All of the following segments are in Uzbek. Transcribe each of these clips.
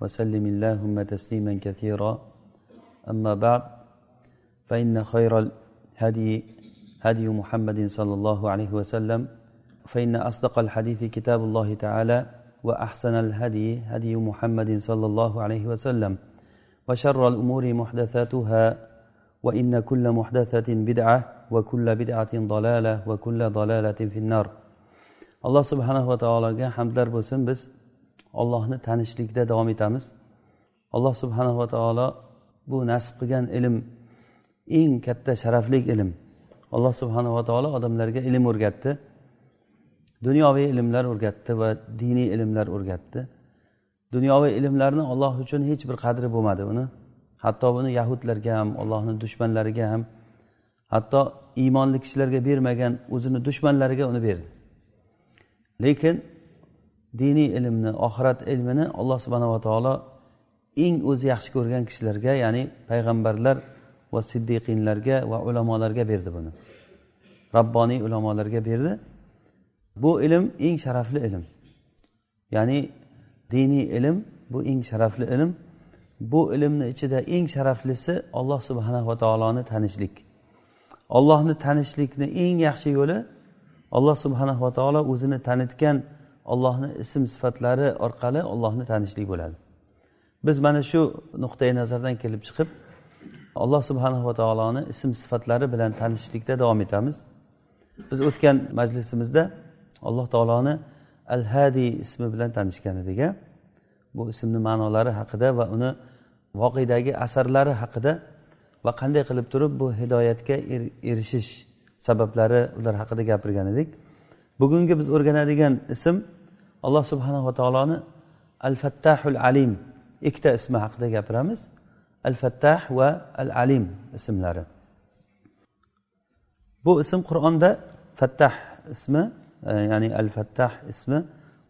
وسلم اللهم تسليما كثيرا. أما بعد فإن خير الهدي هدي محمد صلى الله عليه وسلم. فإن أصدق الحديث كتاب الله تعالى وأحسن الهدي هدي محمد صلى الله عليه وسلم. وشر الأمور محدثاتها وإن كل محدثة بدعة وكل بدعة ضلالة وكل ضلالة في النار. alloh subhanava taologa hamdlar bo'lsin biz ollohni tanishlikda davom etamiz. Alloh subhanava taolo bu nasib qilgan ilm eng katta sharafli ilm. Alloh subhanava taolo odamlarga ilm o'rgatdi. Dunyoviy ilmlar o'rgatdi va diniy ilmlar o'rgatdi. Dunyoviy ilmlarni olloh uchun hech bir qadri bo'lmadi uni. Hatto buni yahudlarga ham ollohni dushmanlariga ham hatto iymonli kishilarga bermagan o'zini dushmanlariga uni berdi. Lekin diniy ilmni oxirat ilmini alloh subhanava taolo eng o'zi yaxshi ko'rgan kishilarga ya'ni payg'ambarlar va siddiqinlarga va ulamolarga berdi buni. Rabboniy ulamolarga berdi. Bu ilm eng sharafli ilm. Ya'ni diniy ilm bu eng sharafli ilm. Bu ilmni ichida eng sharaflisi olloh subhanava taoloni tanishlik. Ollohni tanishlikni eng yaxshi yo'li alloh subhanava taolo o'zini tanitgan ollohni ism sifatlari orqali ollohni tanishlik bo'ladi. Biz mana shu nuqtai nazardan kelib chiqib alloh subhanava taoloni ism sifatlari bilan tanishlikda davom etamiz. Biz o'tgan majlisimizda alloh taoloni al hadiy ismi bilan tanishgan edik bu ismni ma'nolari haqida va uni voqedagi asarlari haqida va qanday qilib turib bu hidoyatga er-, erishish sabablari ular haqida gapirgan edik. Bugungi biz o'rganadigan ism alloh subhanava taoloni al fattahul alim. Ikkita ismi haqida gapiramiz. Al fattah va al alim ismlari. Bu ism qur'onda fattah ismi e, ya'ni al fattah ismi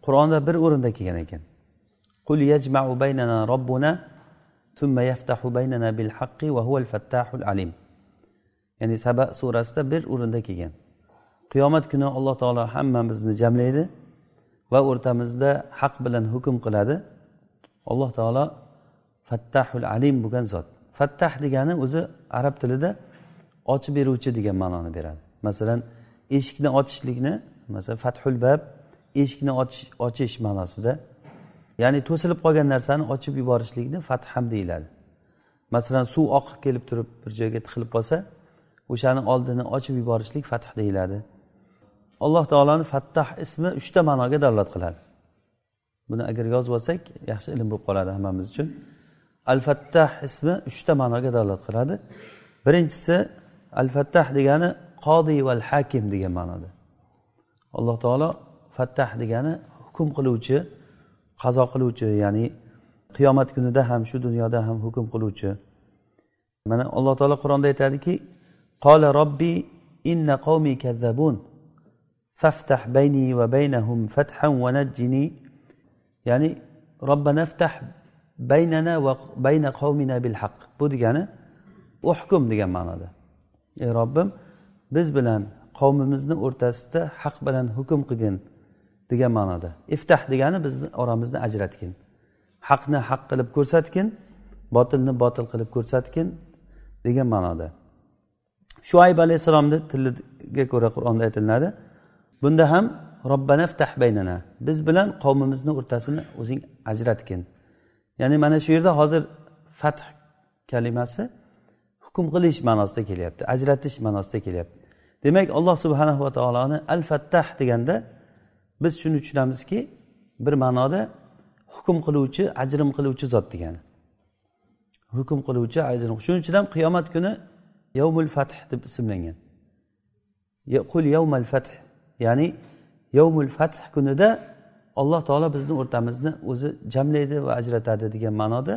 qur'onda bir o'rinda kelgan ekan. Qul yajma'u baynana robbuna thumma yaftahu baynana bil haqqi va huval fattahul alim. Ya'ni saba surasida bir o'rinda kelgan. Qiyomat kuni alloh taolo hammamizni jamlaydi. Va o'rtamizda haq bilan hukm qiladi. Alloh taolo fattahul alim bo'lgan zot. Fattah degani o'zi arab tilida ochib beruvchi degan ma'noni beradi. Masalan eshikni ochishlikni masalan fathul bab eshikni ochish ma'nosida. Ya'ni to'silib qolgan narsani ochib yuborishlikni fath ham deyiladi. Masalan suv oqib kelib turib bir joyga tiqilib qolsa o'shani oldini ochib yuborishlik fath deyiladi. Alloh taoloni fattah ismi uchta ma'noga dalolat qiladi. Buni agar yozib olsak yaxshi ilm bo'lib qoladi hammamiz uchun. Al fattah ismi uchta ma'noga dalolat qiladi. Birinchisi al fattah degani qodiy val hakim degan ma'noda. Alloh taolo fattah degani hukm qiluvchi qazo qiluvchi ya'ni qiyomat kunida ham shu dunyoda ham hukm qiluvchi. Mana alloh taolo qur'onda aytadiki qola robbi inna qavmi kazzabun. فافتح بيني وبينهم فتحا ونجني. va najjini ya'ni robbana ftah baynana va bayna qavmina bil haq bu degani uhkum degan ma'noda. Ey robbim biz bilan qavmimizni o'rtasida haq bilan hukm qilgin degan ma'noda. Iftah degani bizni oramizni ajratgin. Haqni haq qilib ko'rsatgin botilni botil qilib ko'rsatgin degan ma'noda. Shuayb alayhissalomni tiliga ko'ra qur'onda aytilinadi bunda ham robbana ftah baynana. Biz bilan qavmimizni o'rtasini o'zing ajratgin. Ya'ni mana shu yerda hozir fath kalimasi hukm qilish ma'nosida kelyapti ajratish ma'nosida kelyapti. Demak alloh subhanahu va taoloni al fattah deganda biz shuni tushunamizki bir ma'noda hukm qiluvchi ajrim qiluvchi zot degani. Hukm qiluvchi ajrim. Shuning uchun ham qiyomat kuni yovmul fath deb ismlangan. Qul yavmal fath. Ya'ni yovmul fath kunida alloh taolo bizni o'rtamizni o'zi jamlaydi va ajratadi degan ma'noda.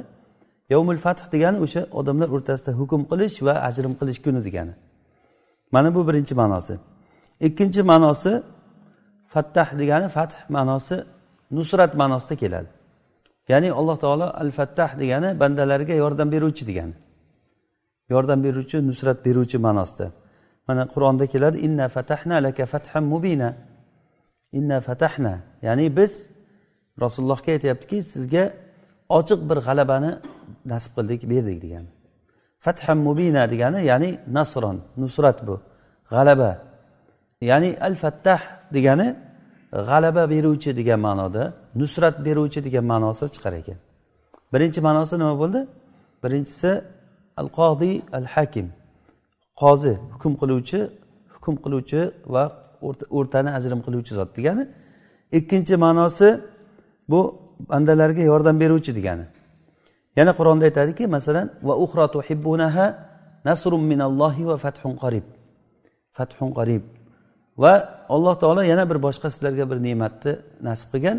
Yovmul fath degani o'sha odamlar o'rtasida hukm qilish va ajrim qilish kuni degani. Mana bu birinchi ma'nosi. Ikkinchi ma'nosi fattah degani fath ma'nosi nusrat ma'nosida keladi. Ya'ni alloh taolo al fattah degani bandalarga yordam beruvchi degani. Yordam beruvchi nusrat beruvchi ma'nosida. Mana qur'onda keladi inna fatahna laka fathan mubina. Inna fatahna. Ya'ni biz rasulullohga aytyaptiki sizga ochiq bir g'alabani nasib qildik berdik degani. Fatham mubina degani ya'ni nasron nusrat bu. G'alaba. Ya'ni al fattah degani g'alaba beruvchi degan ma'noda nusrat beruvchi degan ma'nosi chiqar ekan. Birinchi ma'nosi nima bo'ldi? Birinchisi al qodiy al hakim qozi hukm qiluvchi hukm qiluvchi va o'rtani ajrim qiluvchi zot degani. Ikkinchi ma'nosi bu bandalarga yordam beruvchi degani. Yana qur'onda aytadiki masalan va uxra tuhibbunaha nasrun minallohi va fathun qorib fathun qorib va alloh taolo yana bir boshqa sizlarga bir ne'matni nasib qilgan.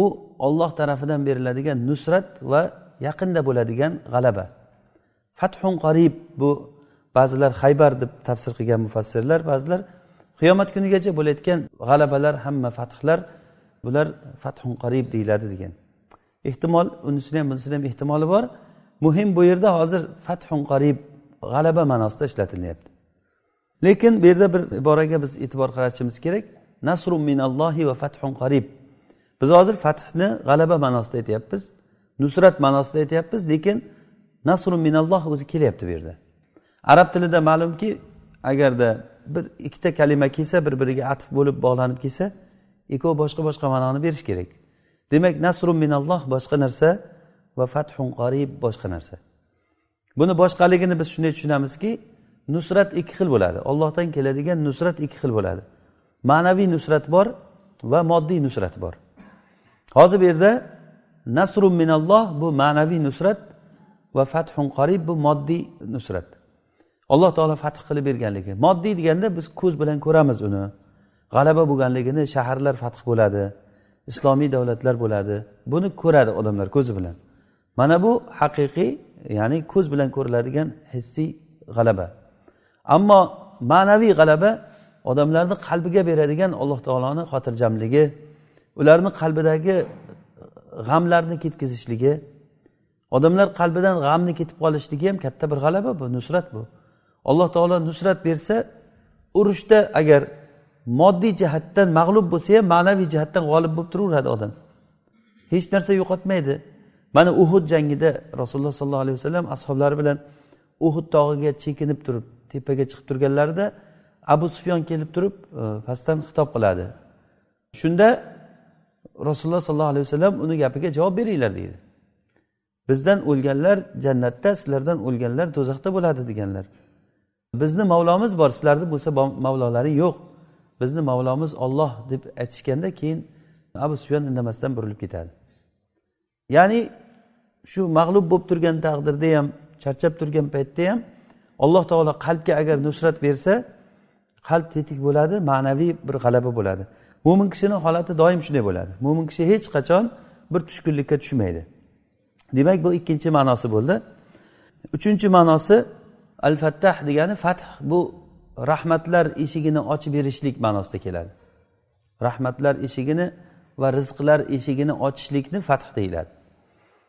U olloh tarafidan beriladigan nusrat va yaqinda bo'ladigan g'alaba. Fathun qorib bu ba'zilar haybar deb tafsir qilgan mufassirlar ba'zilar qiyomat kunigacha bo'layotgan g'alabalar hamma fathlar bular fathun qarib deyiladi degan. Ehtimol unisini ham bunisini ham ehtimoli bor. Muhim bu yerda hozir fathun qarib g'alaba ma'nosida ishlatilyapti. Lekin bu yerda bir iboraga biz e'tibor qaratishimiz kerak. Nasru minallohi va fathun qarib. Biz hozir fathni g'alaba ma'nosida aytyapmiz nusrat ma'nosida aytyapmiz lekin nasru minalloh o'zi kelyapti bu yerda. Arab tilida ma'lumki agarda bir ikkita kalima kelsa bir biriga atf bo'lib bog'lanib kelsa ikkovi boshqa boshqa ma'noni berishi kerak. Demak nasrun minalloh boshqa narsa va fathun qorib boshqa narsa. Buni boshqaligini biz shunday tushunamizki nusrat ikki xil bo'ladi. Ollohdan keladigan nusrat ikki xil bo'ladi. Ma'naviy nusrat bor va moddiy nusrat bor. Hozir bu yerda nasrun minalloh bu ma'naviy nusrat va fathun qorib bu moddiy nusrat. Alloh taolo fath qilib berganligi. Moddiy deganda biz ko'z bilan ko'ramiz uni. G'alaba bo'lganligini shaharlar fath bo'ladi islomiy davlatlar bo'ladi. Buni ko'radi odamlar ko'zi bilan. Mana bu haqiqiy ya'ni ko'z bilan ko'riladigan hissiy g'alaba. Ammo ma'naviy g'alaba odamlarni qalbiga beradigan alloh taoloni xotirjamligi ularni qalbidagi g'amlarni ketkazishligi odamlar qalbidan g'amni ketib qolishligi ham katta bir g'alaba bu nusrat bu. Alloh taolo nusrat bersa urushda agar moddiy jihatdan mag'lub bo'lsa ham ma'naviy jihatdan g'olib bo'lib turaveradi odam. Hech narsa yo'qotmaydi. Mana uhud jangida rasululloh sollallohu alayhi vasallam ashoblari bilan uhud tog'iga chekinib turib tepaga chiqib turganlarida abu sufyon kelib turib e, pastdan xitob qiladi. Shunda rasululloh sollallohu alayhi vasallam uni gapiga javob beringlar deydi. Bizdan o'lganlar jannatda sizlardan o'lganlar do'zaxda bo'ladi deganlar. Bizni mavlomiz bor sizlarni bo'lsa mavlolaring yo'q. Bizni mavlomiz olloh deb aytishganda keyin abu sufyon indamasdan burilib ketadi. Ya'ni shu mag'lub bo'lib turgan taqdirda ham charchab turgan paytda ham alloh taolo qalbga agar nusrat bersa qalb tetik bo'ladi ma'naviy bir g'alaba bo'ladi. Mo'min kishini holati doim shunday bo'ladi. Mo'min kishi hech qachon bir tushkunlikka tushmaydi. Demak bu ikkinchi ma'nosi bo'ldi. Uchinchi ma'nosi al fattah degani fath. Bu rahmatlar eshigini ochib berishlik ma'nosida keladi. Rahmatlar eshigini va rizqlar eshigini ochishlikni fath deyiladi.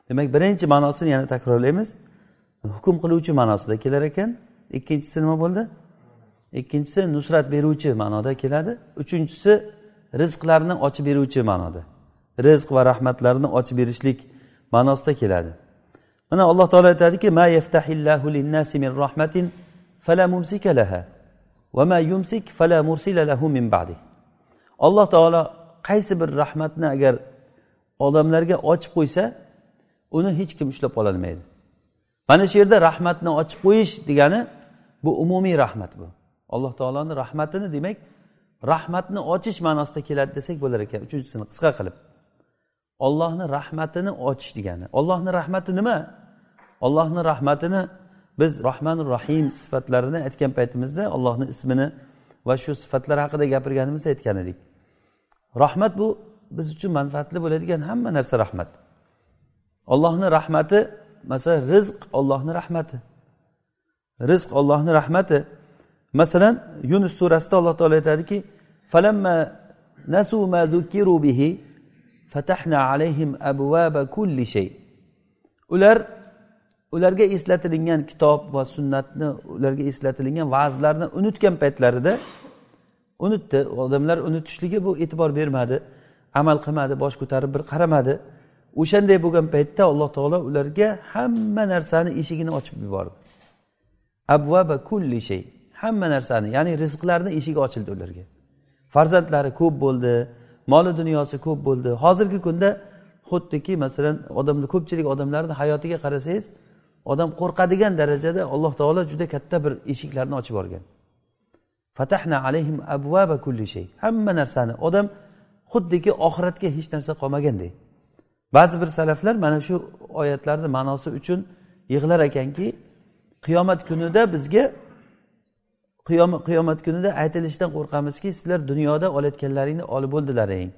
Demak birinchi ma'nosini yana takrorlaymiz. Hukm qiluvchi ma'nosida kelar ekan. Ikkinchisi nima bo'ldi? Ikkinchisi nusrat beruvchi ma'noda keladi. Uchinchisi rizqlarni ochib beruvchi ma'noda. Rizq va rahmatlarni ochib berishlik ma'nosida keladi. Mana alloh taolo aytadiki ma yaftahillahu linnasi min rahmatin fala mumsika laha va ma yumsik fala mursila lahu min ba'di. Alloh taolo qaysi bir rahmatni agar odamlarga ochib qo'ysa uni hech kim ushlab qololmaydi mana shu yerda rahmatni ochib qo'yish degani bu umumiy rahmat bu. Alloh taoloni rahmatini demak rahmatni ochish ma'nosida keladi desak bo'lar ekan. Uchinchisini qisqa qilib. Ollohni rahmatini ochish degani. Ollohni rahmati nima? Ollohni rahmatini biz rohmanir rohim sifatlarini aytgan paytimizda allohni ismini va shu sifatlar haqida gapirganimizda aytgan edik. Rahmat bu biz uchun manfaatli bo'ladigan hamma narsa rahmat. Ollohni rahmati masalan rizq ollohni rahmati. Rizq ollohni rahmati. Masalan yunus surasida alloh taolo aytadiki falamma nasu ma bihi fatahna alayhim abwaba kulli shay. Ular ularga eslatilingan kitob va sunnatni ularga eslatilingan va'zlarni unutgan paytlarida unutdi. Odamlar unutishligi bu e'tibor bermadi amal qilmadi bosh ko'tarib bir qaramadi. O'shanday bo'lgan paytda alloh taolo ularga hamma narsani eshigini ochib yubordi. Abvaba kulli shay. Hamma narsani ya'ni rizqlarni eshigi ochildi ularga. Farzandlari ko'p bo'ldi moli dunyosi ko'p bo'ldi. Hozirgi kunda xuddiki masalan odamni ko'pchilik odamlarni hayotiga qarasangiz odam qo'rqadigan darajada alloh taolo juda katta bir eshiklarni ochib yuborgan. Fatahna alayhim abvaba kulli shay. Hamma narsani. Odam xuddiki oxiratga hech narsa qolmaganday ba'zi bir salaflar mana shu oyatlarni ma'nosi uchun yig'lar ekanki qiyomat kunida bizga qiyomat kunida aytilishidan qo'rqamizki sizlar dunyoda olayotganlaringni olib bo'ldilaring.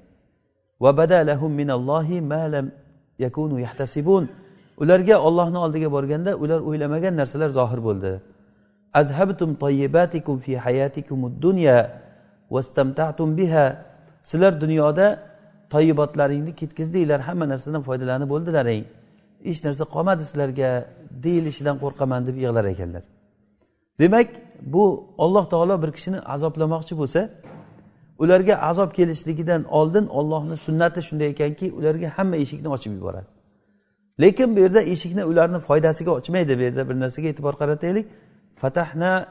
Ularga ollohni oldiga borganda ular o'ylamagan narsalar zohir bo'ldi. Adhabtum tayyibatikum fi hayatikum dunya vastamta'tum biha. Sizlar dunyoda toyibotlaringni ketkizdinglar hamma narsadan foydalanib bo'ldilaring. Hech narsa qolmadi sizlarga deyilishidan qo'rqaman deb yig'lar ekanlar. Demak bu olloh taolo bir kishini azoblamoqchi bo'lsa ularga azob kelishligidan oldin ollohni sunnati shunday ekanki ularga hamma eshikni ochib yuboradi. Lekin bu yerda eshikni ularni foydasiga ochmaydi. Bu yerda bir narsaga e'tibor qarataylik. Fatahna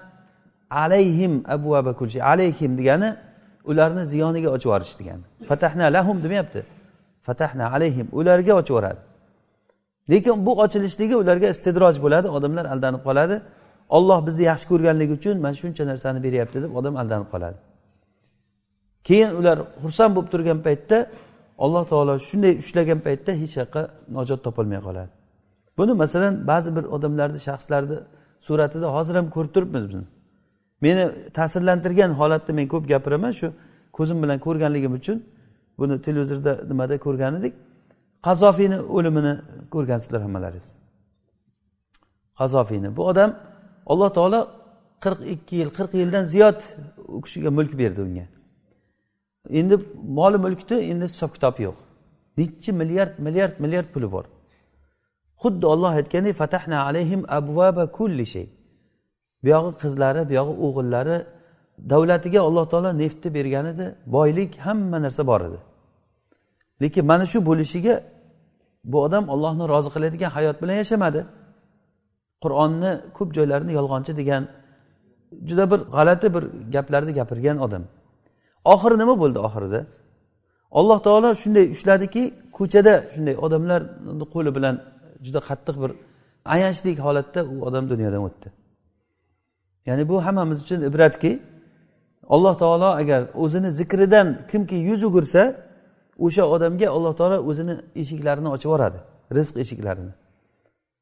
alayhim abu kulshi alayhim degani ularni ziyoniga ochib yuborish degani. Fatahna lahum demayapti. Fatahna alayhim ularga ochib yuboradi. Lekin bu ochilishligi ularga istidroj bo'ladi. Odamlar aldanib qoladi. Olloh bizni yaxshi ko'rganligi uchun mana shuncha narsani beryapti deb odam aldanib qoladi. Keyin ular xursand bo'lib turgan paytda alloh taolo shunday ushlagan paytda hech yoqqa najot topolmay qoladi. Buni masalan ba'zi bir odamlarni shaxslarni suratida hozir ham ko'rib turibmiz biz meni ta'sirlantirgan holatda men ko'p gapiraman shu ko'zim bilan ko'rganligim uchun buni televizorda nimada ko'rgan edik? Qazofiyni o'limini ko'rgansizlar hammalaringiz. Qazofiyni. Bu odam alloh taolo qirq ikki yil qirq yildan ziyod u kishiga mulk berdi unga. Endi moli mulkni endi hisob kitobi yo'q. Nechi milliard milliard milliard puli bor. Xuddi olloh aytgandek fatahna alayhim abvaba kulli shay. Buyog'i qizlari buyog'i o'g'illari davlatiga alloh taolo neftni bergan edi. Boylik hamma narsa bor edi. Lekin mana shu bo'lishiga bu odam ollohni rozi qiladigan hayot bilan yashamadi. Qur'onni ko'p joylarini yolg'onchi degan juda bir g'alati bir gaplarni gapirgan odam. Oxiri nima bo'ldi oxirida? Alloh taolo shunday ushladiki ko'chada shunday odamlarni qo'li bilan juda qattiq bir ayanchli holatda u odam dunyodan o'tdi. Ya'ni bu hammamiz uchun ibratki alloh taolo agar o'zini zikridan kimki yuz o'girsa o'sha odamga alloh taolo o'zini eshiklarini ochib yuboradi rizq eshiklarini.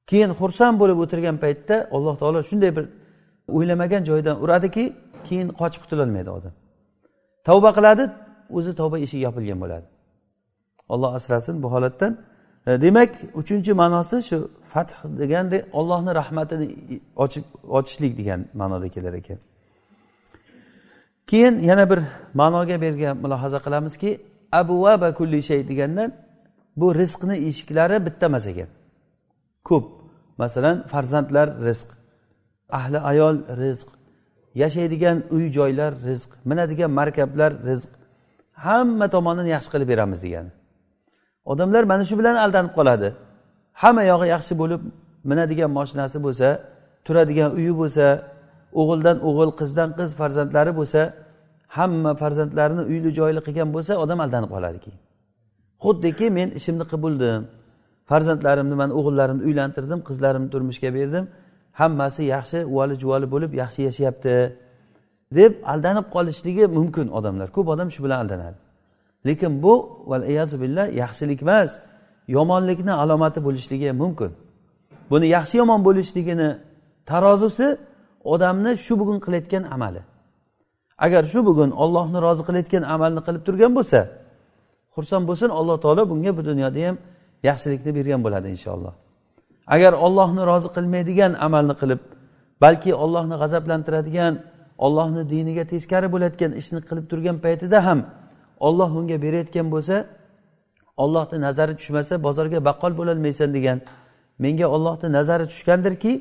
Keyin xursand bo'lib o'tirgan paytda alloh taolo shunday bir o'ylamagan joydan uradiki keyin qochib qutulolmaydi odam. Tavba qiladi o'zi tavba eshigi yopilgan bo'ladi. Olloh asrasin bu holatdan. E, demak uchinchi ma'nosi shu fath deganda ollohni rahmatini ochib ochishlik degan ma'noda kelar ekan. Keyin yana bir ma'noga bergan mulohaza qilamizki abu kulli shay degandan bu rizqni eshiklari bitta emas ekan. Ko'p. Masalan farzandlar rizq ahli ayol rizq yashaydigan uy joylar rizq minadigan markablar rizq. Hamma tomonini yaxshi qilib beramiz degani. Odamlar mana shu bilan aldanib qoladi. Hamma yog'i yaxshi bo'lib minadigan moshinasi bo'lsa turadigan uyi bo'lsa o'g'ildan o'g'il qizdan qiz farzandlari bo'lsa hamma farzandlarini uyli joyli qilgan bo'lsa odam aldanib qoladi keyin xuddiki men ishimni qilib bo'ldim. Farzandlarimni man o'g'illarimni uylantirdim qizlarimni turmushga berdim. Hammasi yaxshi uvali juvali bo'lib yaxshi yashayapti deb aldanib qolishligi mumkin odamlar. Ko'p odam shu bilan aldanadi. Lekin bu billah yaxshilik emas yomonlikni alomati bo'lishligi ham mumkin. Buni yaxshi yomon bo'lishligini tarozusi odamni shu bugun qilayotgan amali. Agar shu bugun ollohni rozi qilayotgan amalni qilib turgan bo'lsa xursand bo'lsin alloh taolo bunga bu dunyoda ham yaxshilikni bergan bo'ladi inshaalloh. Agar ollohni rozi qilmaydigan amalni qilib balki ollohni g'azablantiradigan ollohni diniga teskari bo'layotgan ishni qilib turgan paytida ham olloh unga berayotgan bo'lsa ollohni nazari tushmasa bozorga baqqol bo'lolmaysan degan menga ollohni nazari tushgandirki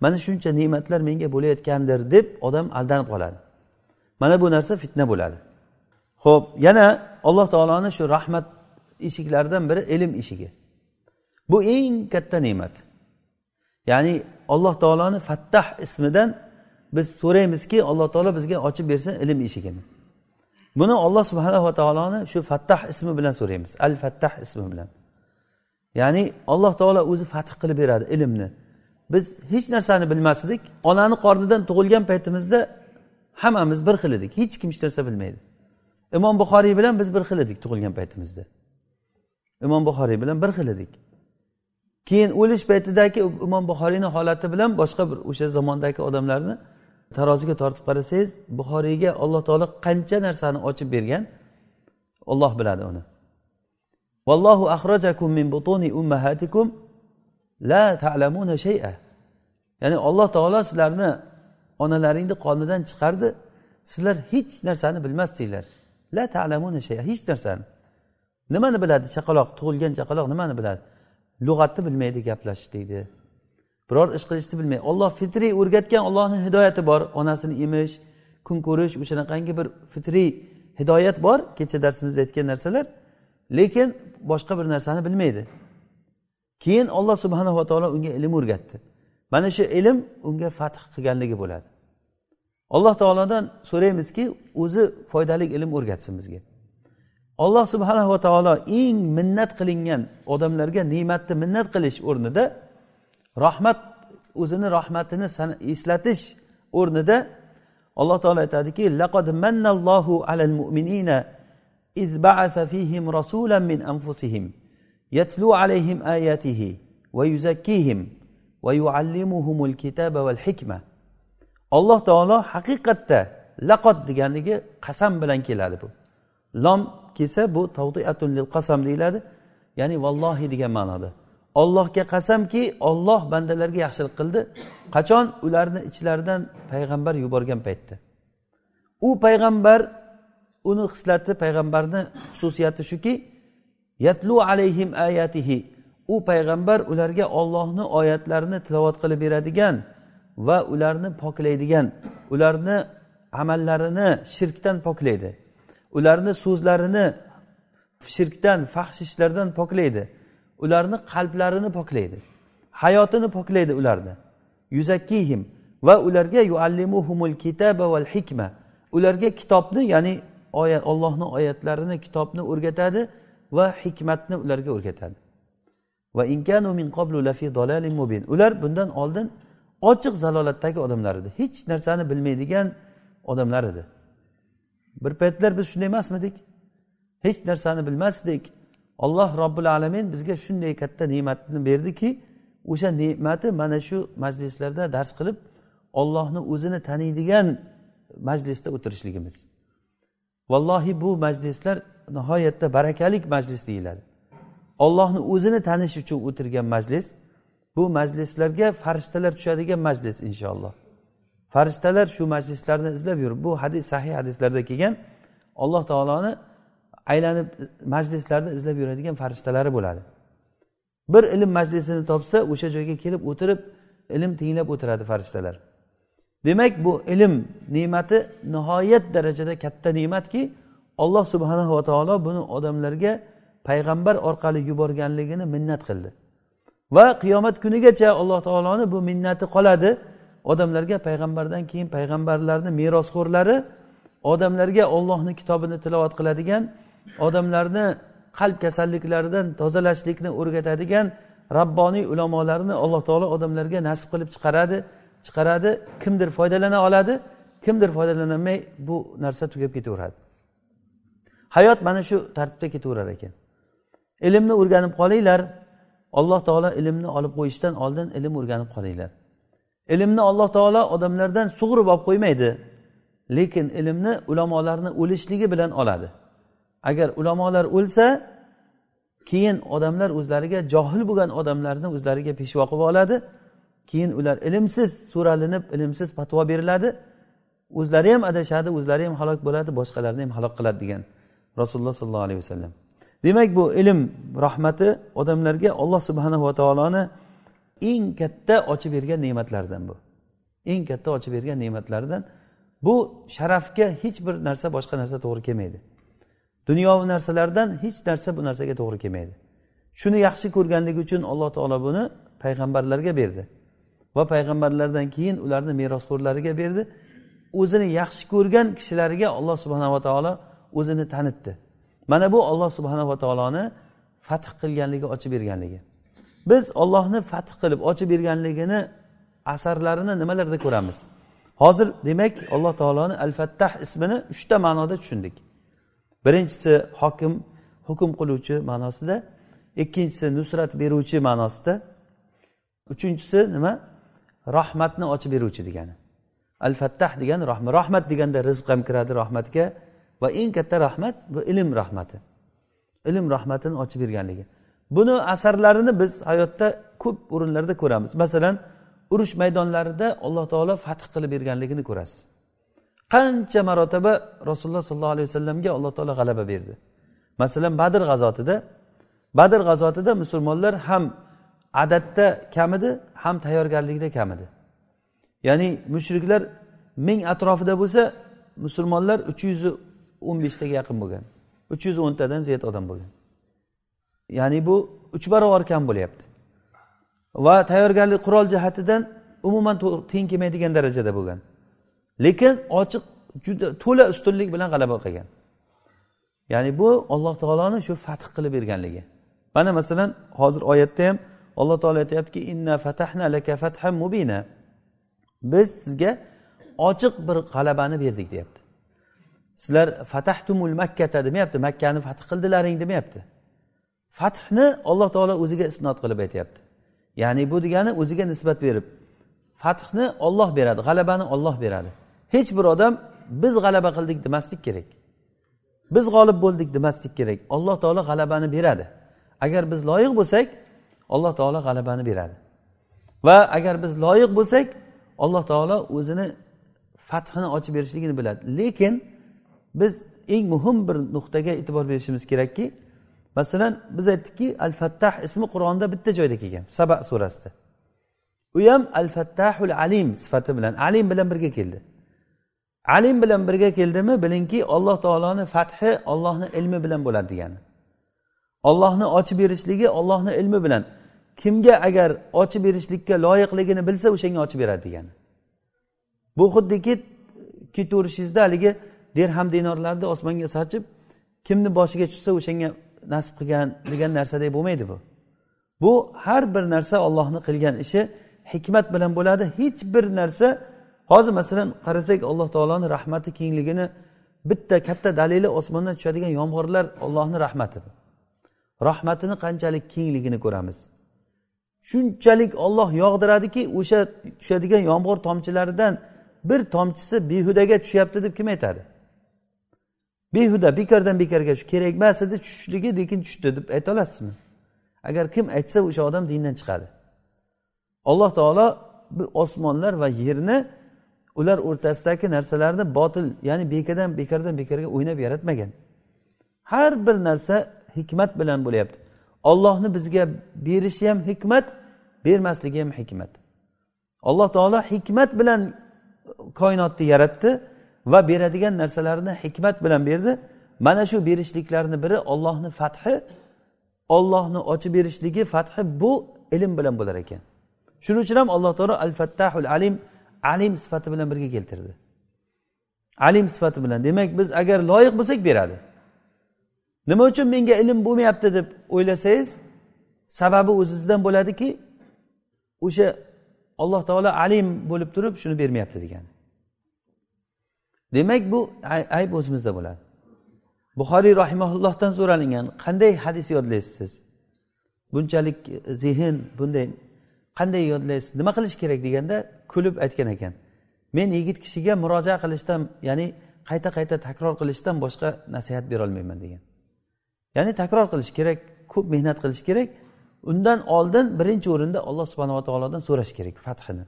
mana shuncha ne'matlar menga bo'layotgandir deb odam aldanib qoladi. Mana bu narsa fitna bo'ladi. Ho'p yana alloh taoloni shu rahmat eshiklaridan biri ilm eshigi. Bu eng katta ne'mat. Ya'ni alloh taoloni fattah ismidan biz so'raymizki alloh taolo bizga ochib bersin ilm eshigini buni olloh subhanava taoloni shu fattah ismi bilan so'raymiz. Al fattah ismi bilan. Ya'ni alloh taolo o'zi fath qilib beradi ilmni. Biz hech narsani bilmas edik onani qornidan tug'ilgan paytimizda hammamiz bir xil edik. Hech kim hech narsa bilmaydi. Imom buxoriy bilan biz bir xil edik tug'ilgan paytimizda. Imom buxoriy bilan bir xil edik. Keyin o'lish paytidagi imom buxoriyni holati bilan boshqa bir o'sha zamondagi odamlarni taroziga tortib qarasangiz buxoriyga alloh taolo qancha narsani ochib bergan? Olloh biladi uni. Vallohu axrajakum min butuni ummahatikum la ta'lamuna shay'a. Ya'ni alloh taolo sizlarni onalaringni qonidan chiqardi. Sizlar hech narsani bilmasdinglar. La ta'lamuna shay'a hech narsani. Nimani biladi? Chaqaloq tug'ilgan chaqaloq nimani biladi? Lug'atni bilmaydi gaplashishlikni biror ish qilishni bilmaydi olloh fitriy o'rgatgan ollohni hidoyati bor onasini emish kun ko'rish o'shanaqangi bir fitriy hidoyat bor kecha darsimizda aytgan narsalar lekin boshqa bir narsani bilmaydi. Keyin olloh subhanava taolo unga ilm o'rgatdi. Mana shu ilm unga fath qilganligi bo'ladi. Alloh taolodan so'raymizki o'zi foydali ilm o'rgatsin bizga. alloh subhanava taolo eng minnat qilingan odamlarga ne'matni minnat qilish o'rnida rahmat o'zini rahmatini eslatish o'rnida alloh taolo aytadiki laqad mannallohu alal mu'minina إذ بعث فيهم رسولا من أنفسهم يتلو عليهم آياته ويزكيهم ويعلمهم الكتاب والحكمة alloh taolo haqiqatda laqot deganligi qasam bilan keladi bu lom kelsa bu tavdiatun lil qasam deyiladi. Ya'ni vallohi degan ma'noda. Ollohga qasamki olloh bandalarga yaxshilik qildi. Qachon? Ularni ichlaridan payg'ambar yuborgan paytda. U payg'ambar uni hislati payg'ambarni xususiyati shuki yatlu alayhim ayatihi. U payg'ambar ularga ollohni oyatlarini tilovat qilib beradigan va ularni poklaydigan ularni amallarini shirkdan poklaydi. Ularni so'zlarini shirkdan fahsh ishlardan poklaydi. Ularni qalblarini poklaydi. Hayotini poklaydi ularni. Yuzakkihim va ularga yuallimuhumul kitaba val hikma. Ularga kitobni ya'ni oyat ollohni oyatlarini kitobni o'rgatadi va hikmatni ularga o'rgatadi. Va inkanu min qablu lafi mubin. Ular bundan oldin ochiq zalolatdagi odamlar edi. Hech narsani bilmaydigan odamlar edi. Bir paytlar biz shunday emasmidik hech narsani bilmasdik. Alloh robbil alamin bizga shunday katta ne'matni berdiki o'sha ne'mati mana shu majlislarda dars qilib ollohni o'zini taniydigan majlisda o'tirishligimiz. Vallohi bu majlislar nihoyatda barakalik majlis deyiladi. Ollohni o'zini tanish uchun o'tirgan majlis bu majlislarga farishtalar tushadigan majlis inshaalloh. Farishtalar shu majlislarni izlab yurib bu hadis sahih hadislarda kelgan alloh taoloni aylanib majlislarni izlab yuradigan farishtalari bo'ladi. Bir ilm majlisini topsa o'sha joyga kelib o'tirib ilm tinglab o'tiradi farishtalar. Demak bu ilm ne'mati nihoyat darajada katta ne'matki alloh subhanahu va taolo buni odamlarga payg'ambar orqali yuborganligini minnat qildi. Va qiyomat kunigacha alloh taoloni bu minnati qoladi. Odamlarga payg'ambardan keyin payg'ambarlarni merosxo'rlari odamlarga ollohni kitobini tilovat qiladigan odamlarni qalb kasalliklaridan tozalashlikni o'rgatadigan rabboniy ulamolarni alloh taolo odamlarga nasib qilib chiqaradi. Chiqaradi. Kimdir foydalana oladi kimdir foydalanolmay bu narsa tugab ketaveradi. Hayot mana shu tartibda ketaverar ekan. Ilmni o'rganib qolinglar. Alloh taolo ilmni olib qo'yishdan oldin ilm o'rganib qolinglar. Ilmni alloh taolo odamlardan sug'urib olib qo'ymaydi lekin ilmni ulamolarni o'lishligi bilan oladi. Agar ulamolar o'lsa keyin odamlar o'zlariga johil bo'lgan odamlarni o'zlariga peshvo qilib oladi. Keyin ular ilmsiz so'ralinib ilmsiz fatvo beriladi. O'zlari ham adashadi o'zlari ham halok bo'ladi boshqalarni ham halok qiladi degan rasululloh sollallohu alayhi vasallam. Demak bu ilm rahmati odamlarga alloh subhanahu va taoloni eng katta ochib bergan ne'matlaridan bu. Eng katta ochib bergan ne'matlaridan bu sharafga hech bir narsa boshqa narsa to'g'ri kelmaydi. Dunyoviy narsalardan hech narsa bu narsaga to'g'ri kelmaydi. Shuni yaxshi ko'rganligi uchun alloh taolo buni payg'ambarlarga berdi va payg'ambarlardan keyin ularni merosxo'rlariga berdi. O'zini yaxshi ko'rgan kishilariga alloh subhanava taolo o'zini tanitdi. Mana bu olloh subhanava taoloni fath qilganligi ochib berganligi. Biz ollohni fath qilib ochib berganligini asarlarini nimalarda ko'ramiz? Hozir demak alloh taoloni al fattah ismini uchta ma'noda tushundik. Birinchisi hokim hukm qiluvchi ma'nosida ikkinchisi nusrat beruvchi ma'nosida uchinchisi nima? Rahmatni ochib beruvchi degani. Al fattah degani rahmat. Rahmat deganda rizq ham kiradi rahmatga. Va eng katta rahmat bu ilm rahmati. Ilm rahmatini ochib berganligi. Buni asarlarini biz hayotda ko'p o'rinlarda ko'ramiz. Masalan urush maydonlarida alloh taolo fath qilib berganligini ko'rasiz. Qancha marotaba rasululloh sollallohu alayhi vasallamga alloh taolo g'alaba berdi. Masalan badr g'azotida badr g'azotida musulmonlar ham adadda kam edi ham tayyorgarlikda kam edi. Ya'ni mushriklar ming atrofida bo'lsa musulmonlar uch yuz o'n beshtaga yaqin bo'lgan uch yuz o'ntadan ziyod odam bo'lgan. Ya'ni bu uch barobar kam bo'lyapti. Va tayyorgarlik qurol jihatidan umuman teng kelmaydigan darajada bo'lgan. Lekin ochiq juda to'la ustunlik bilan g'alaba qilgan. Ya'ni bu alloh taoloni shu fath qilib berganligi. Mana masalan hozir oyatda ham alloh taolo aytyaptiki inna fatahna laka fathan mubina. Biz sizga ochiq bir g'alabani berdik deyapti. Sizlar fatahtumul makkata demayapti makkani fath qildilaring demayapti fathni alloh taolo o'ziga isnod qilib aytyapti. Ya'ni bu degani o'ziga nisbat berib fathni olloh beradi g'alabani olloh beradi. Hech bir odam biz g'alaba qildik demaslik kerak. Biz g'olib bo'ldik demaslik kerak. Alloh taolo g'alabani beradi. Agar biz loyiq bo'lsak alloh taolo g'alabani beradi. Va agar biz loyiq bo'lsak alloh taolo o'zini fathini ochib berishligini biladi. Lekin biz eng muhim bir nuqtaga e'tibor berishimiz kerakki masalan biz aytdikki al fattah ismi qur'onda bitta joyda kelgan saba surasida. U ham al fattahul alim sifati bilan alim bilan birga keldi. Alim bilan birga keldimi bilingki alloh taoloni fathi ollohni ilmi bilan bo'ladi degani. Ollohni ochib berishligi ollohni ilmi bilan. Kimga agar ochib berishlikka loyiqligini bilsa o'shanga ochib beradi degani. Bu xuddiki ketaverishingizda haligi derham dinorlarni osmonga sochib kimni boshiga tushsa o'shanga nasib qilgan degan narsadek bo'lmaydi bu. Bu har bir narsa ollohni qilgan ishi hikmat bilan bo'ladi. Hech bir narsa hozir masalan qarasak alloh taoloni rahmati kengligini bitta katta dalili osmondan tushadigan yomg'irlar ollohni rahmati. Rahmatini qanchalik kengligini ko'ramiz. Shunchalik olloh yog'diradiki o'sha tushadigan yomg'ir tomchilaridan bir tomchisi behudaga tushyapti deb kim aytadi? Behuda bekordan bekorga shu kerak emas edi tushishligi lekin tushdi deb ayta olasizmi? Agar kim aytsa o'sha odam dindan chiqadi. Alloh taolo bu osmonlar va yerni ular o'rtasidagi narsalarni botil ya'ni bekadan bekordan bekorga o'ynab yaratmagan. Har bir narsa hikmat bilan bo'lyapti. Ollohni bizga berishi ham hikmat bermasligi ham hikmat. Alloh taolo hikmat bilan koinotni yaratdi. Va beradigan narsalarini hikmat bilan berdi. Mana shu berishliklarni biri ollohni fathi. Ollohni ochib berishligi fathi bu ilm bilan bo'lar ekan. Shuning uchun ham alloh taolo al fattahul alim alim sifati bilan birga keltirdi. Alim sifati bilan. Demak biz agar loyiq bo'lsak beradi. Nima uchun menga ilm bo'lmayapti deb o'ylasangiz sababi o'zizdan bo'ladiki o'sha alloh taolo alim bo'lib turib shuni bermayapti degani. Demak bu ayb o'zimizda bo'ladi. Buxoriy rahimaullohdan so'ralingan qanday hadis yodlaysiz? Siz bunchalik e, zehn bunday qanday yodlaysiz? Nima qilish kerak deganda kulib aytgan ekan. Men yigit kishiga murojaat qilishdan ya'ni qayta qayta takror qilishdan boshqa nasihat berolmayman degan. Ya'ni takror qilish kerak ko'p mehnat qilish kerak. Undan oldin birinchi o'rinda alloh subhanava taolodan so'rash kerak fathini.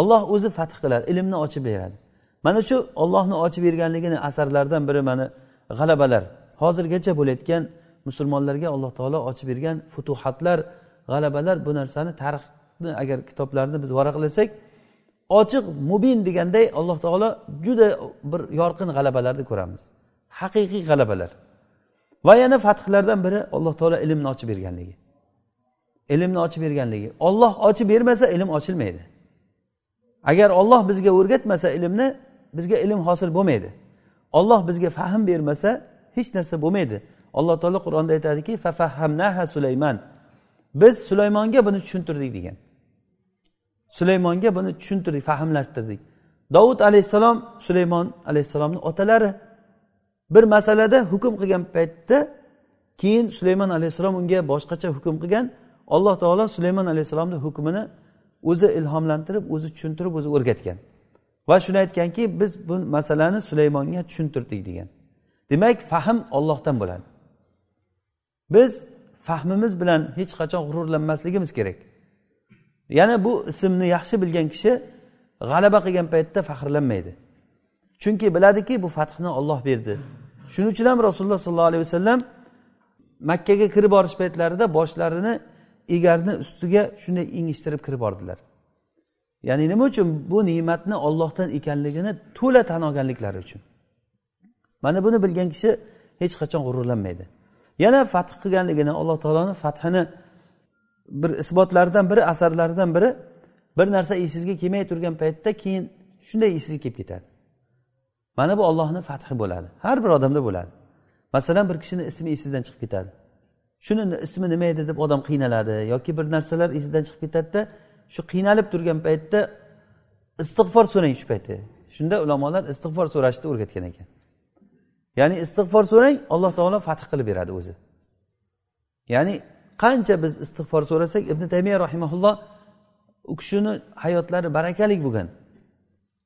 Olloh o'zi fath qiladi ilmni ochib beradi. Mana shu ollohni ochib berganligini asarlaridan biri mana g'alabalar. Hozirgacha bo'layotgan musulmonlarga alloh taolo ochib bergan futuhatlar g'alabalar bu narsani tarixni agar kitoblarni biz varaqlasak ochiq mubin deganday alloh taolo juda bir yorqin g'alabalarni ko'ramiz. Haqiqiy g'alabalar. Va yana fathlardan biri alloh taolo ilmni ochib berganligi. Ilmni ochib berganligi. Olloh ochib bermasa ilm ochilmaydi. Agar olloh bizga o'rgatmasa ilmni bizga ilm hosil bo'lmaydi. Olloh bizga fahm bermasa hech narsa bo'lmaydi. Alloh taolo qur'onda aytadiki fafahamnaha sulaymon biz sulaymonga buni tushuntirdik degan. Sulaymonga buni tushuntirdik fahmlashtirdik dovud alayhissalom sulaymon alayhissalomni otalari. Bir masalada hukm qilgan paytda keyin sulaymon alayhissalom unga boshqacha hukm qilgan. Alloh taolo sulaymon alayhissalomni hukmini o'zi ilhomlantirib o'zi tushuntirib o'zi o'rgatgan. Va shuni aytganki biz bu masalani sulaymonga tushuntirdik degan. Demak fahm ollohdan bo'ladi. Biz fahmimiz bilan hech qachon g'ururlanmasligimiz kerak. Yana bu ismni yaxshi bilgan kishi g'alaba qilgan paytda faxrlanmaydi. Chunki biladiki bu fathni olloh berdi. Shuning uchun ham rasululloh sollallohu alayhi vasallam makkaga kirib borish paytlarida boshlarini egarni ustiga shunday ingishtirib kirib bordilar. Ya'ni nima uchun bu ne'matni ollohdan ekanligini to'la tan olganliklari uchun. Mana buni bilgan kishi hech qachon g'ururlanmaydi. Yana fath qilganligini alloh taoloni fathini bir isbotlaridan biri asarlaridan biri bir narsa esingizga kelmay turgan paytda keyin shunday esingizga kelib ketadi. Mana bu ollohni fathi bo'ladi. Har bir odamda bo'ladi. Masalan bir kishini ismi esingizdan chiqib ketadi. Shuni ismi nima edi deb odam qiynaladi yoki bir narsalar esidan chiqib ketadida shu qiynalib turgan paytda istig'for so'rang shu paytda shunda ulamolar istig'for so'rashni o'rgatgan ekan. Ya'ni istig'for so'rang alloh taolo fath qilib beradi o'zi. Ya'ni qancha biz istig'for so'rasak ibn taymiya rahimaulloh u kishini hayotlari barakali bo'lgan.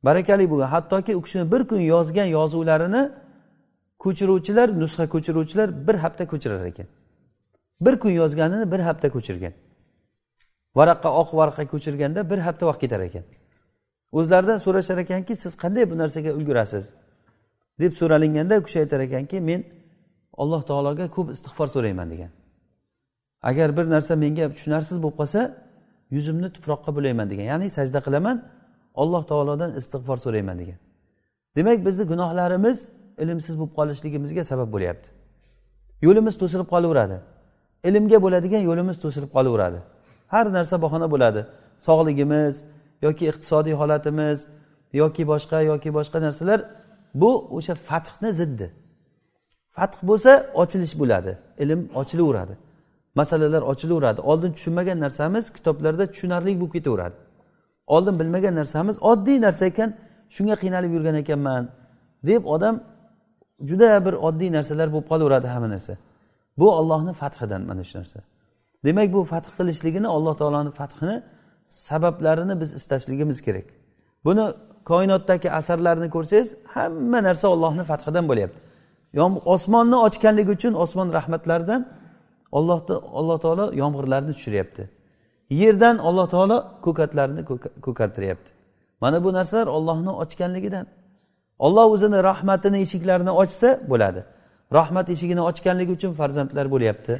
Barakali bo'lgan. Hattoki u kishini bir kun yozgan yozuvlarini ko'chiruvchilar nusxa ko'chiruvchilar bir hafta ko'chirar ekan. Bir kun yozganini bir hafta ko'chirgan. Varaqqa oq varaqqa ko'chirganda bir hafta vaqt ketar ekan. O'zlaridan so'rashar ekanki siz qanday bu narsaga ulgurasiz? deb so'ralinganda u kishi aytar ekanki men alloh taologa ko'p istig'for so'rayman degan. Agar bir narsa menga tushunarsiz bo'lib qolsa yuzimni tuproqqa bulayman degan. Ya'ni sajda qilaman alloh taolodan istig'for so'rayman degan. Demak bizni gunohlarimiz ilmsiz bo'lib qolishligimizga sabab bo'lyapti. Yo'limiz to'silib qolaveradi. Ilmga bo'ladigan yo'limiz to'silib qolaveradi. Har narsa bahona bo'ladi. Sog'ligimiz yoki iqtisodiy holatimiz yoki boshqa yoki boshqa narsalar bu o'sha fathni ziddi. Fath bo'lsa ochilish bo'ladi ilm ochilaveradi. Masalalar ochilaveradi. Oldin tushunmagan narsamiz kitoblarda tushunarli bo'lib ketaveradi. Oldin bilmagan narsamiz oddiy narsa ekan shunga qiynalib yurgan ekanman deb odam juda bir oddiy narsalar bo'lib qolaveradi hamma narsa. Bu ollohni fathidan mana shu narsa. Demak bu fath qilishligini alloh taoloni fathini sabablarini biz istashligimiz kerak. Buni koinotdagi asarlarni ko'rsangiz hamma narsa ollohni fathidan bo'lyapti. Osmonni ochganligi uchun osmon rahmatlaridan ollohni alloh taolo yomg'irlarni tushiryapti. Yerdan alloh taolo ko'katlarni ko'kartiryapti. Mana bu narsalar ollohni ochganligidan. Olloh o'zini rahmatini eshiklarini ochsa bo'ladi. Rahmat eshigini ochganligi uchun farzandlar bo'lyapti.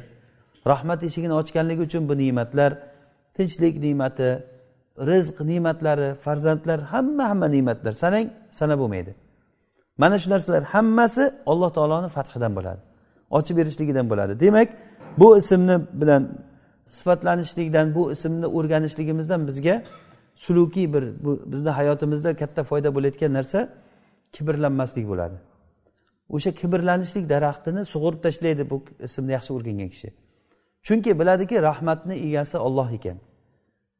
Rahmat eshigini ochganligi uchun bu ne'matlar tinchlik ne'mati rizq ne'matlari farzandlar hamma hamma ne'matlar. Sanang sanab bo'lmaydi. Mana shu narsalar hammasi alloh taoloni fathidan bo'ladi ochib berishligidan bo'ladi. Demak bu ismni bilan sifatlanishlikdan bu ismni o'rganishligimizdan bizga sulukiy bir bu bizni hayotimizda katta foyda bo'layotgan narsa kibrlanmaslik bo'ladi. O'sha kibrlanishlik daraxtini sug'urib tashlaydi bu ismni yaxshi o'rgangan kishi. Chunki biladiki rahmatni egasi olloh ekan.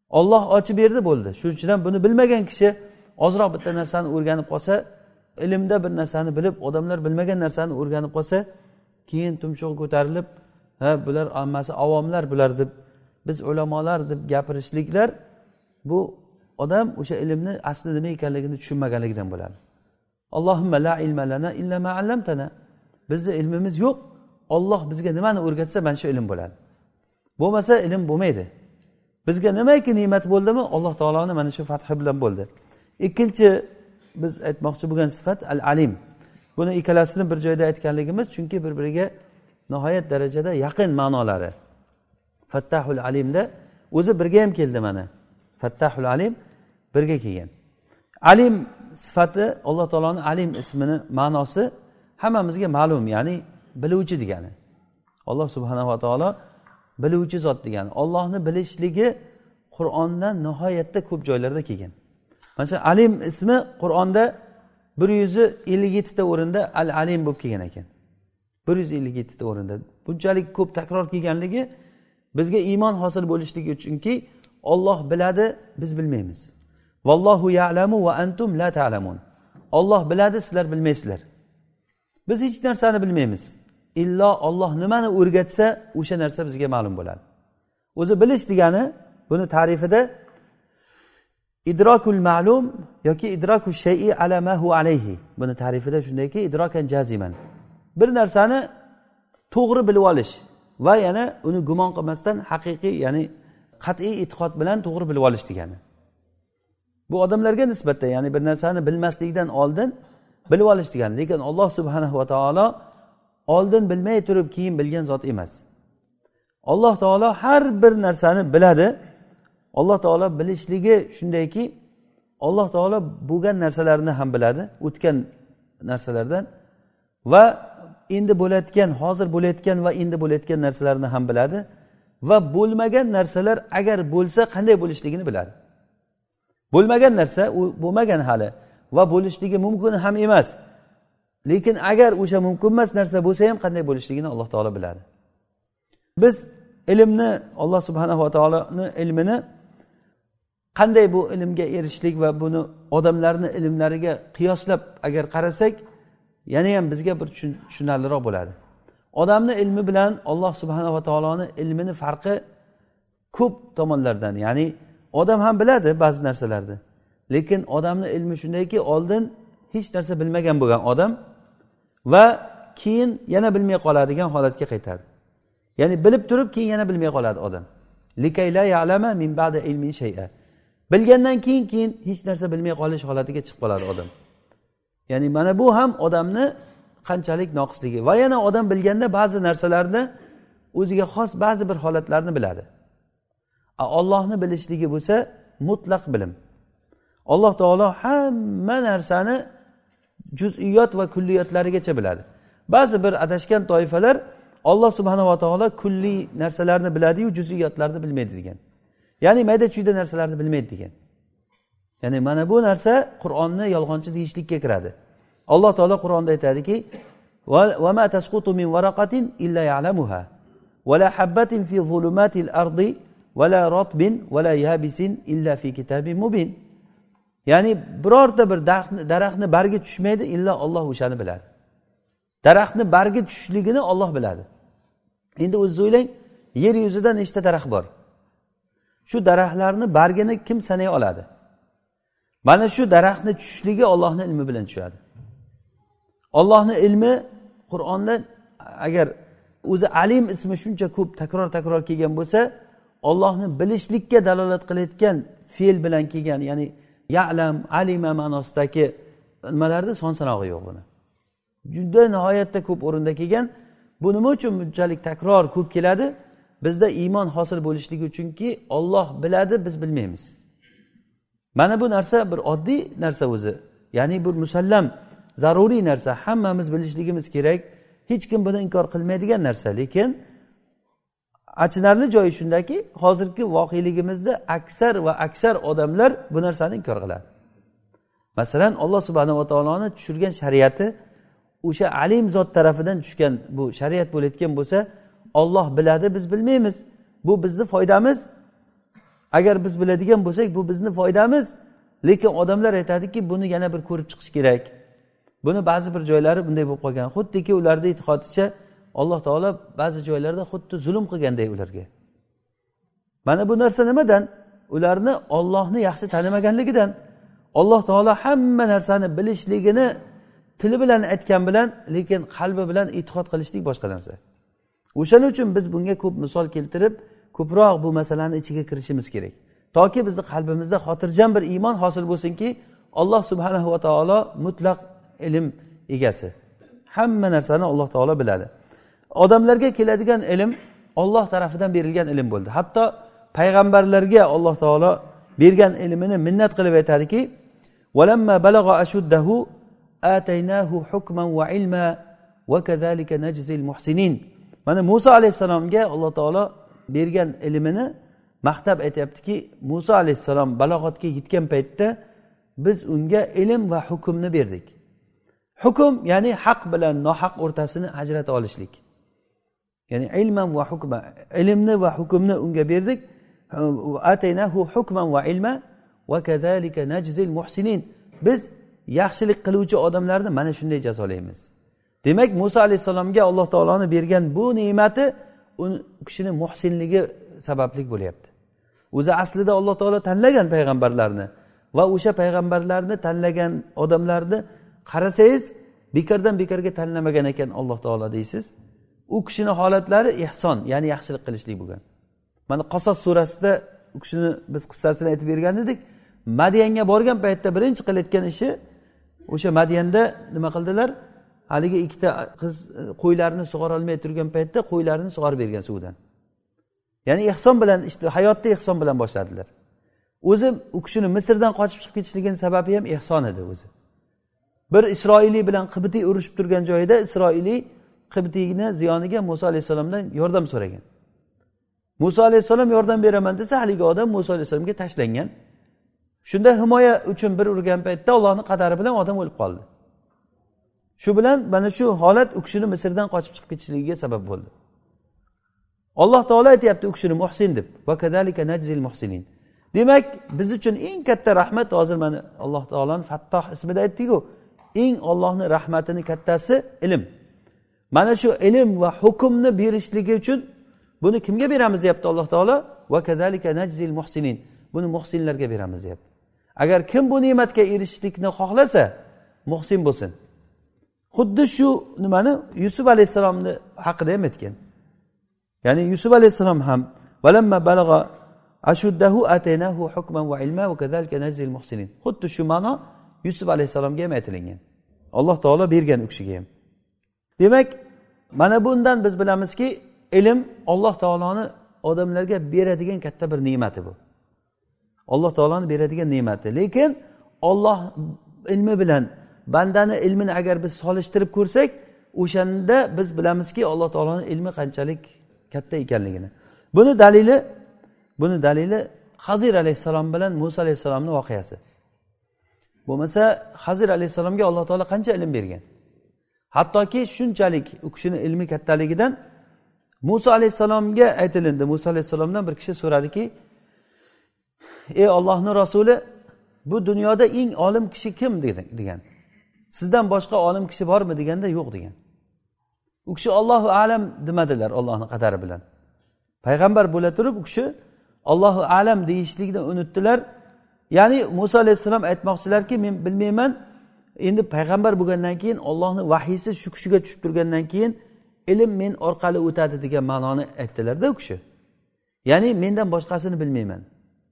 Olloh ochib berdi bo'ldi. Shuning uchun ham buni bilmagan kishi ozroq bitta narsani o'rganib qolsa ilmda bir narsani bilib odamlar bilmagan narsani o'rganib qolsa keyin tumshug'i ko'tarilib ha bular hammasi avomlar bular deb biz ulamolar deb gapirishliklar bu odam o'sha ilmni asli nima ekanligini tushunmaganligidan bo'ladi. Allohimma la ilma lana illa ma allamtana. Bizni ilmimiz yo'q. Olloh bizga nimani o'rgatsa mana shu ilm bo'ladi. Bo'lmasa ilm bo'lmaydi. Bizga nimaki ne'mat bo'ldimi? Alloh taoloni mana shu fathi bilan bo'ldi. Ikkinchi biz aytmoqchi bo'lgan sifat al alim buni ikkalasini bir joyda aytganligimiz chunki bir biriga nihoyat darajada yaqin ma'nolari. Fattahul alimda o'zi birga ham keldi mana. Fattahul alim birga kelgan. Alim sifati alloh taoloni alim ismini ma'nosi hammamizga ma'lum ya'ni biluvchi degani. Alloh subhanava taolo biluvchi zot degani ollohni bilishligi qur'onda nihoyatda ko'p joylarda kelgan. Mana shu alim ismi qur'onda bir yuz ellik yettita o'rinda al alim bo'lib kelgan ekan. Bir yuz ellik yettita o'rinda. Bunchalik ko'p takror kelganligi bizga iymon hosil bo'lishligi uchunki olloh biladi biz bilmaymiz. Vallohu yalamu va antum la talamun. Olloh biladi sizlar bilmaysizlar. Biz hech narsani bilmaymiz. Illo olloh nimani o'rgatsa o'sha narsa bizga ma'lum bo'ladi. O'zi bilish degani buni ta'rifida idrokul ma'lum yoki idroku shayi ala ma hu alayhi. Buni ta'rifida shundayki idrokan jaziman. Bir narsani to'g'ri bilib olish va yana uni gumon qilmasdan haqiqiy ya'ni qat'iy e'tiqod bilan to'g'ri bilib olish degani. Bu odamlarga nisbatan ya'ni bir narsani bilmaslikdan oldin bilib olish degani. Lekin alloh subhanahu va taolo oldin bilmay turib keyin bilgan zot emas. Alloh taolo har bir narsani biladi. Alloh taolo bilishligi shundayki alloh taolo bo'lgan narsalarni ham biladi o'tgan narsalardan va endi bo'layotgan hozir bo'layotgan va endi bo'layotgan narsalarni ham biladi va bo'lmagan narsalar agar bo'lsa qanday bo'lishligini biladi. Bo'lmagan narsa u bo'lmagan hali va bo'lishligi mumkin ham emas. Lekin agar o'sha mumkin emas narsa bo'lsa ham qanday bo'lishligini alloh taolo biladi. Biz ilmni alloh subhanava taoloni ilmini qanday bu ilmga erishishlik va buni odamlarni ilmlariga qiyoslab agar qarasak yana ham bizga bir tushunarliroq bo'ladi. Odamni ilmi bilan alloh subhanava taoloni ilmini farqi ko'p tomonlardan ya'ni odam ham biladi ba'zi narsalarni lekin odamni ilmi shundayki oldin hech narsa bilmagan bo'lgan odam va keyin yana bilmay qoladigan holatga qaytadi. Ya'ni bilib turib keyin yana bilmay qoladi odam. Bilgandan keyin keyin hech narsa bilmay qolish holatiga chiqib qoladi odam. Ya'ni mana bu ham odamni qanchalik noqisligi va yana odam bilganda ba'zi narsalarni o'ziga xos ba'zi bir holatlarni biladi. Ollohni bilishligi bo'lsa mutlaq bilim. Alloh taolo hamma narsani juz'iyot va kulliyotlarigacha biladi. Ba'zi bir adashgan toifalar olloh subhanava taolo kulli narsalarni biladiyu juz'iyotlarni bilmaydi degan. Ya'ni mayda chuyda narsalarni bilmaydi degan. Ya'ni mana bu narsa qur'onni yolg'onchi deyishlikka kiradi. Alloh taolo qur'onda aytadiki ya'ni birorta bir daraxtni bargi tushmaydi illo olloh o'shani biladi. Daraxtni bargi tushishligini olloh biladi. Endi o'zingiz o'ylang yer yuzida nechta daraxt bor? Shu daraxtlarni bargini kim sanay oladi? Mana shu daraxtni tushishligi ollohni ilmi bilan tushadi. Ollohni ilmi qur'onda agar o'zi alim ismi shuncha ko'p takror takror kelgan bo'lsa ollohni bilishlikka dalolat qilayotgan fe'l bilan kelgan ya'ni yalam alima ma'nosidagi nimalarda son sanog'i yo'q buni. Juda nihoyatda ko'p o'rinda kelgan. Bu nima uchun bunchalik takror ko'p keladi? Bizda iymon hosil bo'lishligi uchunki olloh biladi biz bilmaymiz. Mana bu narsa bir oddiy narsa o'zi. Ya'ni bir musallam zaruriy narsa. Hammamiz bilishligimiz kerak. Hech kim buni inkor qilmaydigan narsa. Lekin achinarli joyi shundaki hozirgi voqeligimizda aksar va aksar odamlar bu narsani inkor qiladi. Masalan alloh subhanava taoloni tushirgan shariati o'sha alim zot tarafidan tushgan bu shariat bo'layotgan bo'lsa olloh biladi biz bilmaymiz. Bu bizni foydamiz. Agar biz biladigan bo'lsak bu bizni foydamiz. Lekin odamlar aytadiki buni yana bir ko'rib chiqish kerak. Buni ba'zi bir joylari bunday bo'lib qolgan. Xuddiki ularni e'tiqodicha alloh taolo ba'zi joylarda xuddi zulm qilganday ularga. Mana bu narsa nimadan? Ularni ollohni yaxshi tanimaganligidan alloh taolo hamma narsani bilishligini tili bilan aytgan bilan lekin qalbi bilan e'tiqod qilishlik boshqa narsa. O'shaning uchun biz bunga ko'p misol keltirib ko'proq bu masalani ichiga kirishimiz kerak. Toki bizni qalbimizda xotirjam bir iymon hosil bo'lsinki alloh subhanahu va taolo mutlaq ilm egasi. Hamma narsani alloh taolo biladi. Odamlarga keladigan ilm olloh tarafidan berilgan ilm bo'ldi. Hatto payg'ambarlarga alloh taolo bergan ilmini minnat qilib aytadiki mana muso alayhissalomga alloh taolo bergan ilmini maqtab aytyaptiki muso alayhissalom balog'atga yetgan paytda biz unga ilm va hukmni berdik. Hukm ya'ni haq bilan nohaq o'rtasini ajrata olishlik. Ya'ni ilman va hukma ilmni va hukmni unga berdik ataynahu hukman va ilma va kadalika najzil muhsinin. Biz yaxshilik qiluvchi odamlarni mana shunday jazolaymiz. Demak muso alayhissalomga alloh taoloni bergan bu ne'mati u kishini muhsinligi sababli bo'lyapti. O'zi aslida alloh taolo tanlagan payg'ambarlarni va o'sha payg'ambarlarni tanlagan odamlarni qarasangiz bekordan bekorga tanlamagan ekan alloh taolo deysiz. U kishini holatlari ehson ya'ni yaxshilik qilishlik bo'lgan. Mana qasos surasida u kishini biz qissasini aytib bergan edik. Madiyanga borgan paytda birinchi qilayotgan ishi o'sha madiyanda nima qildilar? Haligi ikkita qiz e, qo'ylarini sug'orolmay turgan paytda qo'ylarini sug'orib bergan suvdan. Ya'ni ehson bilan işte, hayotda ehson bilan boshladilar. O'zi u kishini misrdan qochib chiqib ketishligini sababi ham ehson edi o'zi. Bir isroiliy bilan qibitiy urushib turgan joyida isroiliy qibtiyni ziyoniga muso alayhissalomdan yordam so'ragan muso alayhissalom yordam beraman desa haligi odam muso alayhissalomga tashlangan. Shunda himoya uchun bir urgan paytda ollohni qadari bilan odam o'lib qoldi. Shu bilan mana shu holat u kishini misrdan qochib chiqib ketishligiga sabab bo'ldi. Alloh taolo aytyapti u kishini muhsin deb muhsinin. Demak biz uchun eng katta rahmat hozir mana alloh taoloni fattoh ismida aytdikku eng ollohni rahmatini kattasi ilm. Mana shu ilm va hukmni berishligi uchun buni kimga beramiz deyapti alloh taolo? Va najzil muhsinin. Buni muhsinlarga beramiz deyapti. Agar kim bu ne'matga erishishlikni xohlasa muhsin bo'lsin. Xuddi shu nimani? Yusuf alayhissalomni haqida ham aytgan. Ya'ni yusuf alayhissalom ham balag'a ashuddahu ataynahu hukman va ilma va kazalika najzil muhsinin. Xuddi shu ma'no yusuf alayhissalomga ham aytilingan. Alloh taolo bergan u kishiga ham. Demak mana bundan biz bilamizki ilm alloh taoloni odamlarga beradigan katta bir ne'mati bu. Alloh taoloni beradigan ne'mati. Lekin olloh ilmi bilan bandani ilmini agar biz solishtirib ko'rsak o'shanda biz bilamizki alloh taoloni ilmi qanchalik katta ekanligini. Buni dalili buni dalili hazir alayhissalom bilan muso alayhissalomni voqeasi. Bo'lmasa hazir alayhissalomga alloh taolo qancha ilm bergan? Hattoki shunchalik u kishini ilmi kattaligidan muso alayhissalomga aytilindi. Muso alayhissalomdan bir kishi so'radiki ey ollohni rasuli bu dunyoda eng olim kishi kim? degan sizdan boshqa olim kishi bormi? deganda yo'q degan. U kishi ollohu alam demadilar ollohni qadari bilan. Payg'ambar bo'la turib u kishi ollohu alam deyishlikni unutdilar. Ya'ni muso alayhissalom aytmoqchilarki men bilmayman endi payg'ambar bo'lgandan keyin ollohni vahiysi shu kishiga tushib turgandan keyin ilm men orqali o'tadi degan ma'noni aytdilarda u kishi. Ya'ni mendan boshqasini bilmayman.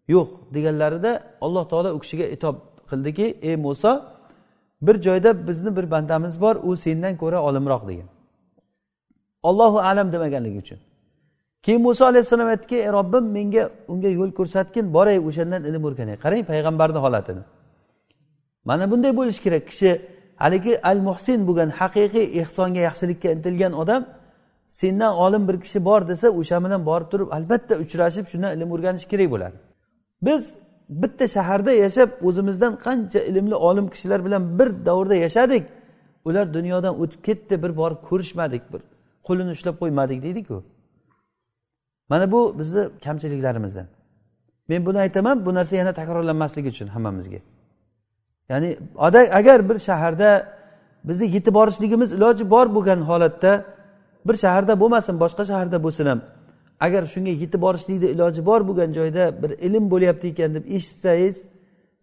Yo'q deganlarida alloh taolo u kishiga itob qildiki ey muso bir joyda bizni bir bandamiz bor u sendan ko'ra olimroq degan. Ollohu alam demaganligi uchun. Keyin muso alayhissalom aytdiki ey robbim menga unga yo'l ko'rsatgin boray o'shandan ilm o'rganay. Qarang payg'ambarni holatini. Mana bunday bo'lishi kerak. Kishi haligi al muhsin bo'lgan haqiqiy ehsonga yaxshilikka intilgan odam sendan olim bir kishi bor desa o'sha bilan borib turib albatta uchrashib shundan ilm o'rganish kerak bo'ladi. Biz bitta shaharda yashab o'zimizdan qancha ilmli olim kishilar bilan bir davrda yashadik ular dunyodan o'tib ketdi bir borib ko'rishmadik bir qo'lini ushlab qo'ymadik deydiku. Mana bu bizni kamchiliklarimizdan. Men buni aytaman bu narsa yana takrorlanmasligi uchun hammamizga. Ya'ni agar bir shaharda bizni yetib borishligimiz iloji bor bo'lgan holatda bir shaharda bo'lmasin boshqa shaharda bo'lsin ham agar shunga yetib borishlikni iloji bor bo'lgan joyda bir ilm bo'lyapti ekan deb eshitsangiz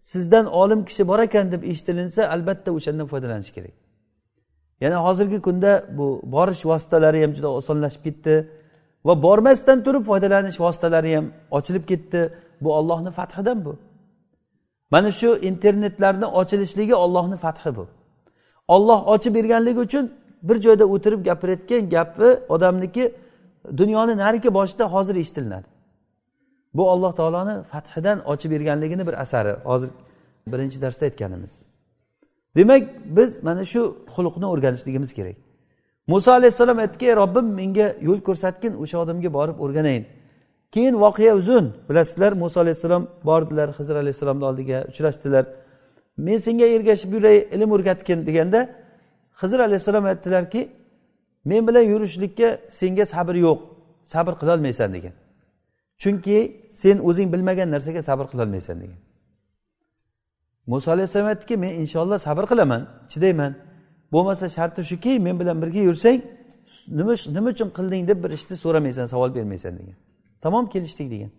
sizdan olim kishi bor ekan deb eshitilinsa albatta o'shandan foydalanish kerak. Yana hozirgi kunda bu borish vositalari ham juda osonlashib ketdi va bormasdan turib foydalanish vositalari ham ochilib ketdi. Bu ollohni fathidan bu. Mana shu internetlarni ochilishligi ollohni fathi bu. Olloh ochib berganligi uchun bir joyda o'tirib gapirayotgan gapi odamniki dunyoni narigi boshida hozir eshitilinadi bu alloh taoloni fathidan ochib berganligini bir asari hozir birinchi darsda aytganimiz. Demak biz mana shu xulqni o'rganishligimiz kerak. Muso alayhissalom aytdiki robbim menga yo'l ko'rsatgin o'sha odamga borib o'rganayin keyin voqea uzun. Bilasizlar muso alayhissalom bordilar hizr alayhissalomni oldiga uchrashdilar. Men senga ergashib yuray ilm o'rgatgin deganda hizr alayhissalom aytdilarki men bilan yurishlikka senga sabr yo'q. Sabr qilolmaysan degan. Chunki sen o'zing bilmagan narsaga sabr qilolmaysan degan. Muso alayhissalom aytdiki men inshaalloh sabr qilaman chidayman. Bo'lmasa sharti shuki men bilan birga yursang nima nima uchun qilding deb bir ishni so'ramaysan savol bermaysan degan. Tamom kelishdik degan.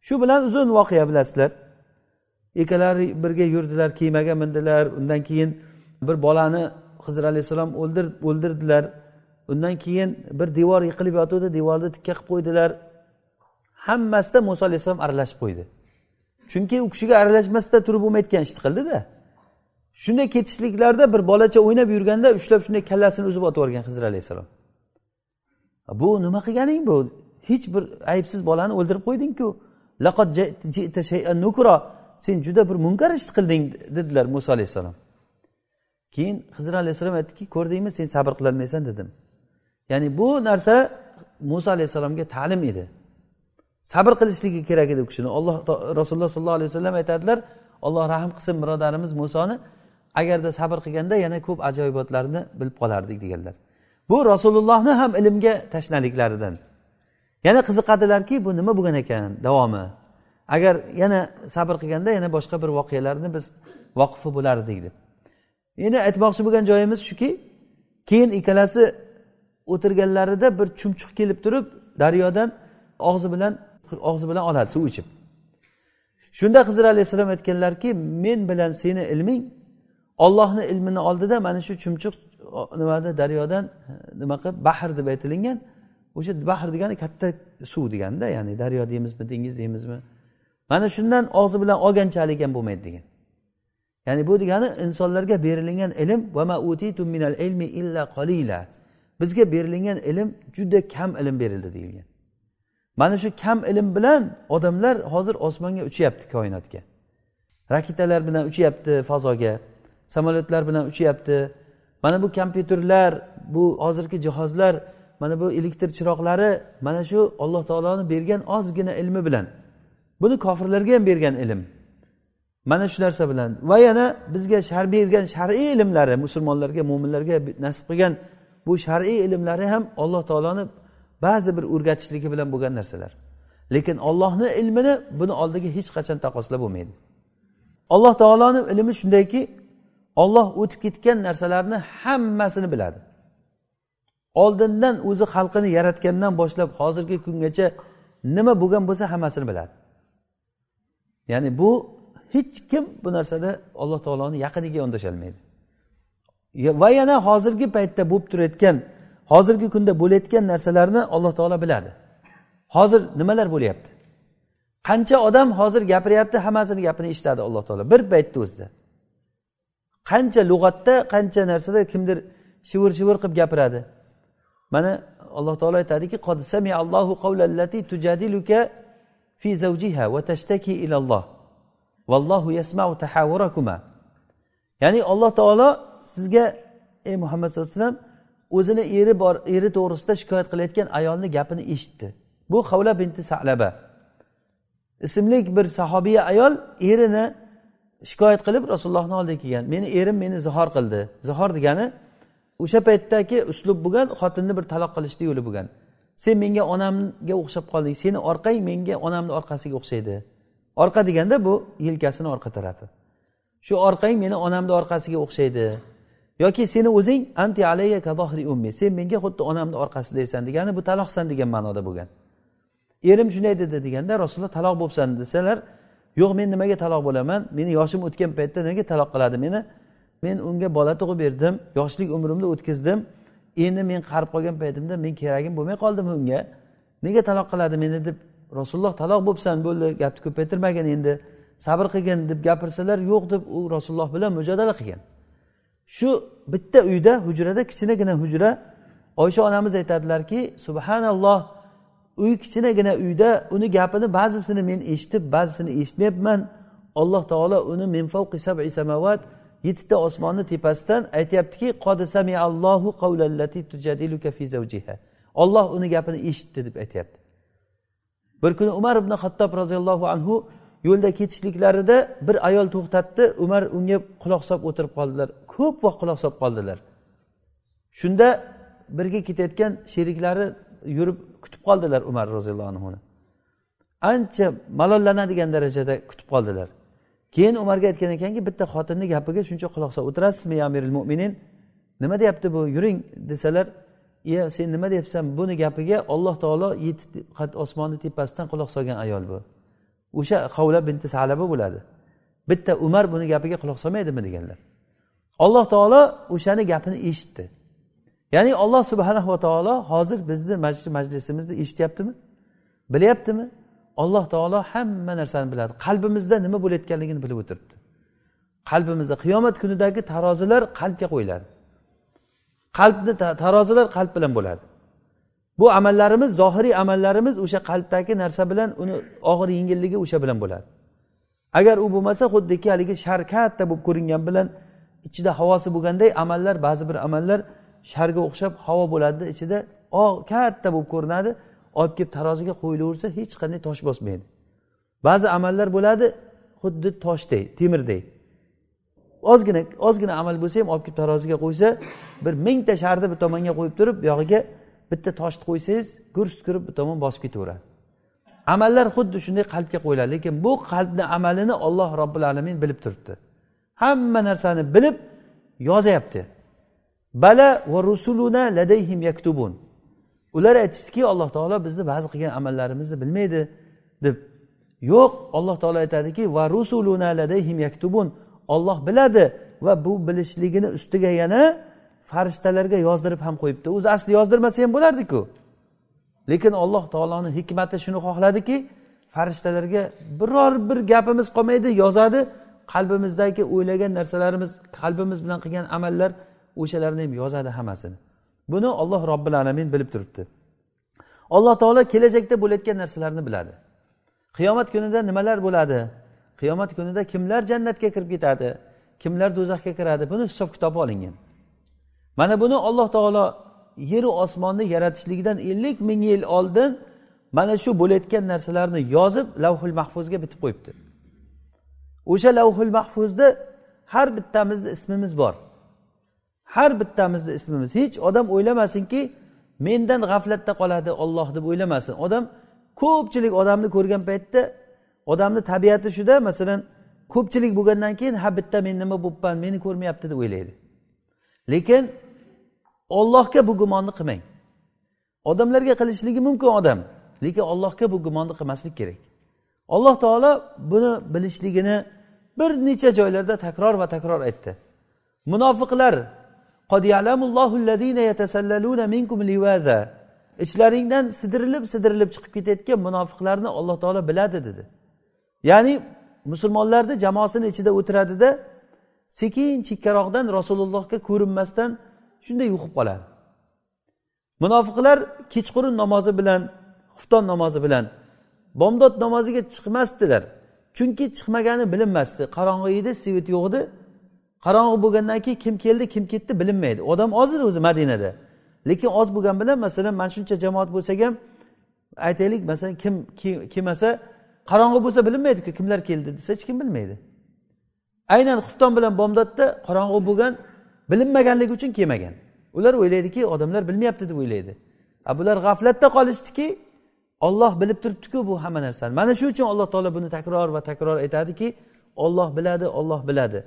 Shu bilan uzun voqea bilasizlar. Ikkalari birga yurdilar kemaga mindilar. Undan keyin bir bolani hizr alayhissalom o'ldirdilar. Undan keyin bir devor yiqilib yotuvdi devorni tikka qilib qo'ydilar. Hammasida muso alayhissalom aralashib qo'ydi. Chunki u kishiga aralashmasdan turib um bo'lmayotgan ishni qildida shunday ketishliklarda bir bolacha o'ynab yurganda ushlab shunday kallasini uzib otib yuborgan hizr alayhissalom. Bu nima qilganing bu? Hech bir aybsiz bolani o'ldirib qo'ydingku. Sen juda bir munkar ish qilding dedilar muso alayhissalom. Keyin hizr alayhissalom aytdiki ko'rdingmi sen sabr qilolmaysan dedim. Ya'ni bu narsa muso alayhissalomga ta'lim edi. Sabr qilishligi kerak edi u kishini. Alloh rasululloh sollallohu alayhi vasallam aytadilar alloh rahm qilsin birodarimiz musoni agarda sabr qilganda yana ko'p ajoyibotlarni bilib qolardik deganlar. Bu rasulullohni ham ilmga tashnaliklaridan yana qiziqadilarki bu nima bo'lgan ekan davomi? Agar yana sabr qilganda yana boshqa bir voqealarni biz voqifi bo'lardik deb. Endi aytmoqchi bo'lgan joyimiz shuki keyin ikkalasi o'tirganlarida bir chumchuq kelib turib daryodan og'zi bilan og'zi bilan oladi suv ichib. Shunda hizr alayhissalom aytganlarki men bilan seni ilming ollohni ilmini oldida mana shu chumchuq nimada daryodan nima qilib bahr deb aytilingan o'sha bahr degani katta suv deganda ya'ni daryo deymizmi dengiz deymizmi mana shundan og'zi bilan olganchalik ham bo'lmaydi degan ya'ni bu degani insonlarga berilgan ilm bizga berilgan ilm juda kam ilm berildi deyilgan. Mana shu kam ilm bilan odamlar hozir osmonga uchyapti koinotga. Raketalar bilan uchyapti fazoga samolyotlar bilan uchyapti mana bu kompyuterlar bu hozirgi jihozlar mana bu elektr chiroqlari mana shu alloh taoloni bergan ozgina ilmi bilan. Buni kofirlarga ham bergan ilm. Mana shu narsa bilan. Va yana bizga shar bergan shar'iy ilmlari musulmonlarga mo'minlarga nasib qilgan bu shar'iy ilmlari ham alloh taoloni ba'zi bir o'rgatishligi bilan bo'lgan narsalar. Lekin ollohni ilmini buni oldiga hech qachon taqqoslab bo'lmaydi. Alloh taoloni ilmi shundayki olloh o'tib ketgan narsalarni hammasini biladi. Oldindan o'zi xalqini yaratgandan boshlab hozirgi kungacha nima bo'lgan bo'lsa hammasini biladi. Ya'ni bu hech kim bu narsada alloh taoloni yaqiniga yondasholmaydi. Va yana hozirgi paytda bo'lib turayotgan hozirgi kunda bo'layotgan narsalarni alloh taolo biladi. Hozir nimalar bo'lyapti? Qancha odam hozir gapiryapti hammasini gapini eshitadi alloh taolo. Bir paytni o'zida. Qancha lug'atda qancha narsada kimdir shivir shivir qilib gapiradi. Mana alloh taolo aytadiki qod allohu qavlallati tujadiluka fi zawjiha va tashtaki ilalloh vallohu yasmau tahawurakuma. Ya'ni alloh taolo sizga ey muhammad sallallohu alayhi vasallam o'zini eri bor eri to'g'risida shikoyat qilayotgan ayolni gapini eshitdi. Bu havla binti salaba ismli bir sahobiya ayol erini shikoyat qilib rasulullohni oldiga kelgan. Meni erim meni zihor qildi. Zihor degani o'sha paytdagi uslub bo'lgan xotinni bir taloq qilishni yo'li bo'lgan. Sen menga onamga o'xshab qolding. Seni orqang menga onamni orqasiga o'xshaydi. Orqa deganda bu yelkasini orqa tarafi shu orqang meni onamni orqasiga o'xshaydi. Yoki seni o'zing anti alayya kazohri ummi sen menga xuddi onamni orqasidaysan degani bu taloqsan degan ma'noda bo'lgan. Erim shunday dedi deganda rasululloh taloq bo'libsan desalar yo'q men nimaga taloq bo'laman? Meni yoshim o'tgan paytda nega taloq qiladi meni? Men unga bola tug'ib berdim yoshlik umrimni o'tkazdim. Endi men qarib qolgan paytimda men keragim bo'lmay qoldimi unga. Nega taloq qiladi meni deb rasululloh taloq bo'libsan bo'ldi gapni ko'paytirmagin endi sabr qilgin deb gapirsalar yo'q deb u rasululloh bilan mujodala qilgan. Shu bitta uyda hujrada kichkinagina hujra oysha onamiz aytadilarki subhanalloh uy kichkinagina uyda uni gapini ba'zisini men eshitib ba'zisini eshitmayapman. Alloh taolo uni yettita osmonni tepasidan aytyaptiki olloh uni gapini eshitdi deb aytyapti. Bir kuni umar ibn xattob roziyallohu anhu yo'lda ketishliklarida bir ayol to'xtatdi. Umar unga quloq solib o'tirib qoldilar. Ko'p vaqt quloq solib qoldilar. Shunda birga ketayotgan sheriklari yurib kutib qoldilar umar roziyallohu anhuni. Ancha malollanadigan darajada kutib qoldilar. Keyin umarga aytgan ekanki bitta xotinni gapiga shuncha quloq solib o'tirasizmi ya amiril mo'minin nima deyapti bu? Yuring desalar iya sen nima deyapsan? Buni gapiga olloh taolo yetti osmonni tepasidan quloq solgan ayol bu. O'sha havla binti salaba bo'ladi. Bitta umar buni gapiga quloq solmaydimi deganlar. Alloh taolo o'shani gapini eshitdi. Ya'ni olloh subhanahu va taolo hozir bizni majlisimizni eshityaptimi? Bilyaptimi? Alloh taolo hamma narsani biladi. Qalbimizda nima bo'layotganligini bilib o'tiribdi. Qalbimizda qiyomat kunidagi tarozilar qalbga qo'yiladi. Qalbni tarozilar qalb bilan bo'ladi. Bu amallarimiz zohiriy amallarimiz o'sha qalbdagi narsa bilan uni og'ir yengilligi o'sha bilan bo'ladi. Agar u bo'lmasa xuddiki haligi shar katta bo'lib ko'ringan bilan ichida havosi bo'lganday amallar ba'zi bir amallar sharga o'xshab havo bo'ladida ichida katta bo'lib ko'rinadi. Olib kelib taroziga qo'yilaversa hech qanday tosh bosmaydi. Ba'zi amallar bo'ladi xuddi toshday temirday. Ozgina ozgina amal bo'lsa ham olib kelib taroziga qo'ysa bir mingta sharni bir tomonga qo'yib turib buyog'iga bitta toshni qo'ysangiz gurs kirib bir tomon bosib ketaveradi. Amallar xuddi shunday qalbga qo'yiladi lekin bu qalbni amalini olloh robbil alamin bilib turibdi. Hamma narsani bilib yozyapti bala va rusuluna ladayhim yaktubun. Ular aytishdiki alloh taolo bizni ba'zi qilgan amallarimizni bilmaydi deb. Yo'q alloh taolo aytadiki va rusuluna ladayhim yaktubun. Olloh biladi va bu bilishligini ustiga yana farishtalarga yozdirib ham qo'yibdi. O'zi asli yozdirmasa ham bo'lardiku. Lekin alloh taoloni hikmati shuni xohladiki farishtalarga biror bir gapimiz qolmaydi yozadi. Qalbimizdagi o'ylagan narsalarimiz qalbimiz bilan qilgan amallar o'shalarni ham yozadi hammasini. Buni olloh robbil alamin bilib turibdi. Alloh taolo kelajakda bo'layotgan narsalarni biladi. Qiyomat kunida nimalar bo'ladi? Qiyomat kunida kimlar jannatga kirib ketadi? Kimlar do'zaxga kiradi? Buni hisob kitobi olingan. Mana buni alloh taolo yeru osmonni yaratishligidan ellik ming yil oldin mana shu bo'layotgan narsalarni yozib lavhul mahfuzga bitib qo'yibdi. O'sha lavhul mahfuzda har bittamizni ismimiz bor. Har bittamizni ismimiz. Hech odam o'ylamasinki mendan g'aflatda qoladi olloh deb o'ylamasin. Odam ko'pchilik odamni ko'rgan paytda odamni tabiati shuda masalan ko'pchilik bo'lgandan keyin ha bitta men nima bo'libman meni ko'rmayapti deb o'ylaydi. Lekin ollohga bu gumonni qilmang odamlarga qilishligi mumkin odam lekin ollohga bu gumonni qilmaslik kerak. Alloh taolo buni bilishligini bir necha joylarda takror va takror aytdi. Munofiqlar ichlaringdan sidirilib sidirilib chiqib ketayotgan munofiqlarni alloh taolo biladi dedi. Ya'ni musulmonlarni jamoasini ichida o'tiradida sekin chekkaroqdan rasulullohga ko'rinmasdan shunday yuqib qoladi munofiqlar kechqurun namozi bilan xufton namozi bilan bomdod namoziga chiqmasdilar. Chunki chiqmagani bilinmasdi. Qorong'i edi svet yo'q edi. Qorong'i bo'lgandan keyin kim keldi kim ketdi bilinmaydi. Odam ozdir o'zi madinada. Lekin oz bo'lgani bilan masalan mana shuncha jamoat bo'lsak ham aytaylik masalan kim kelmasa qorong'i bo'lsa bilinmaydiku kimlar keldi desa hech kim bilmaydi. Aynan xufton bilan bomdodda qorong'i bo'lgan bilinmaganligi uchun kelmagan. Ular o'ylaydiki odamlar bilmayapti deb o'ylaydi. A bular g'aflatda qolishdiki olloh bilib turibdiku bu hamma narsani. Mana shu uchun alloh taolo buni takror va takror aytadiki olloh biladi olloh biladi.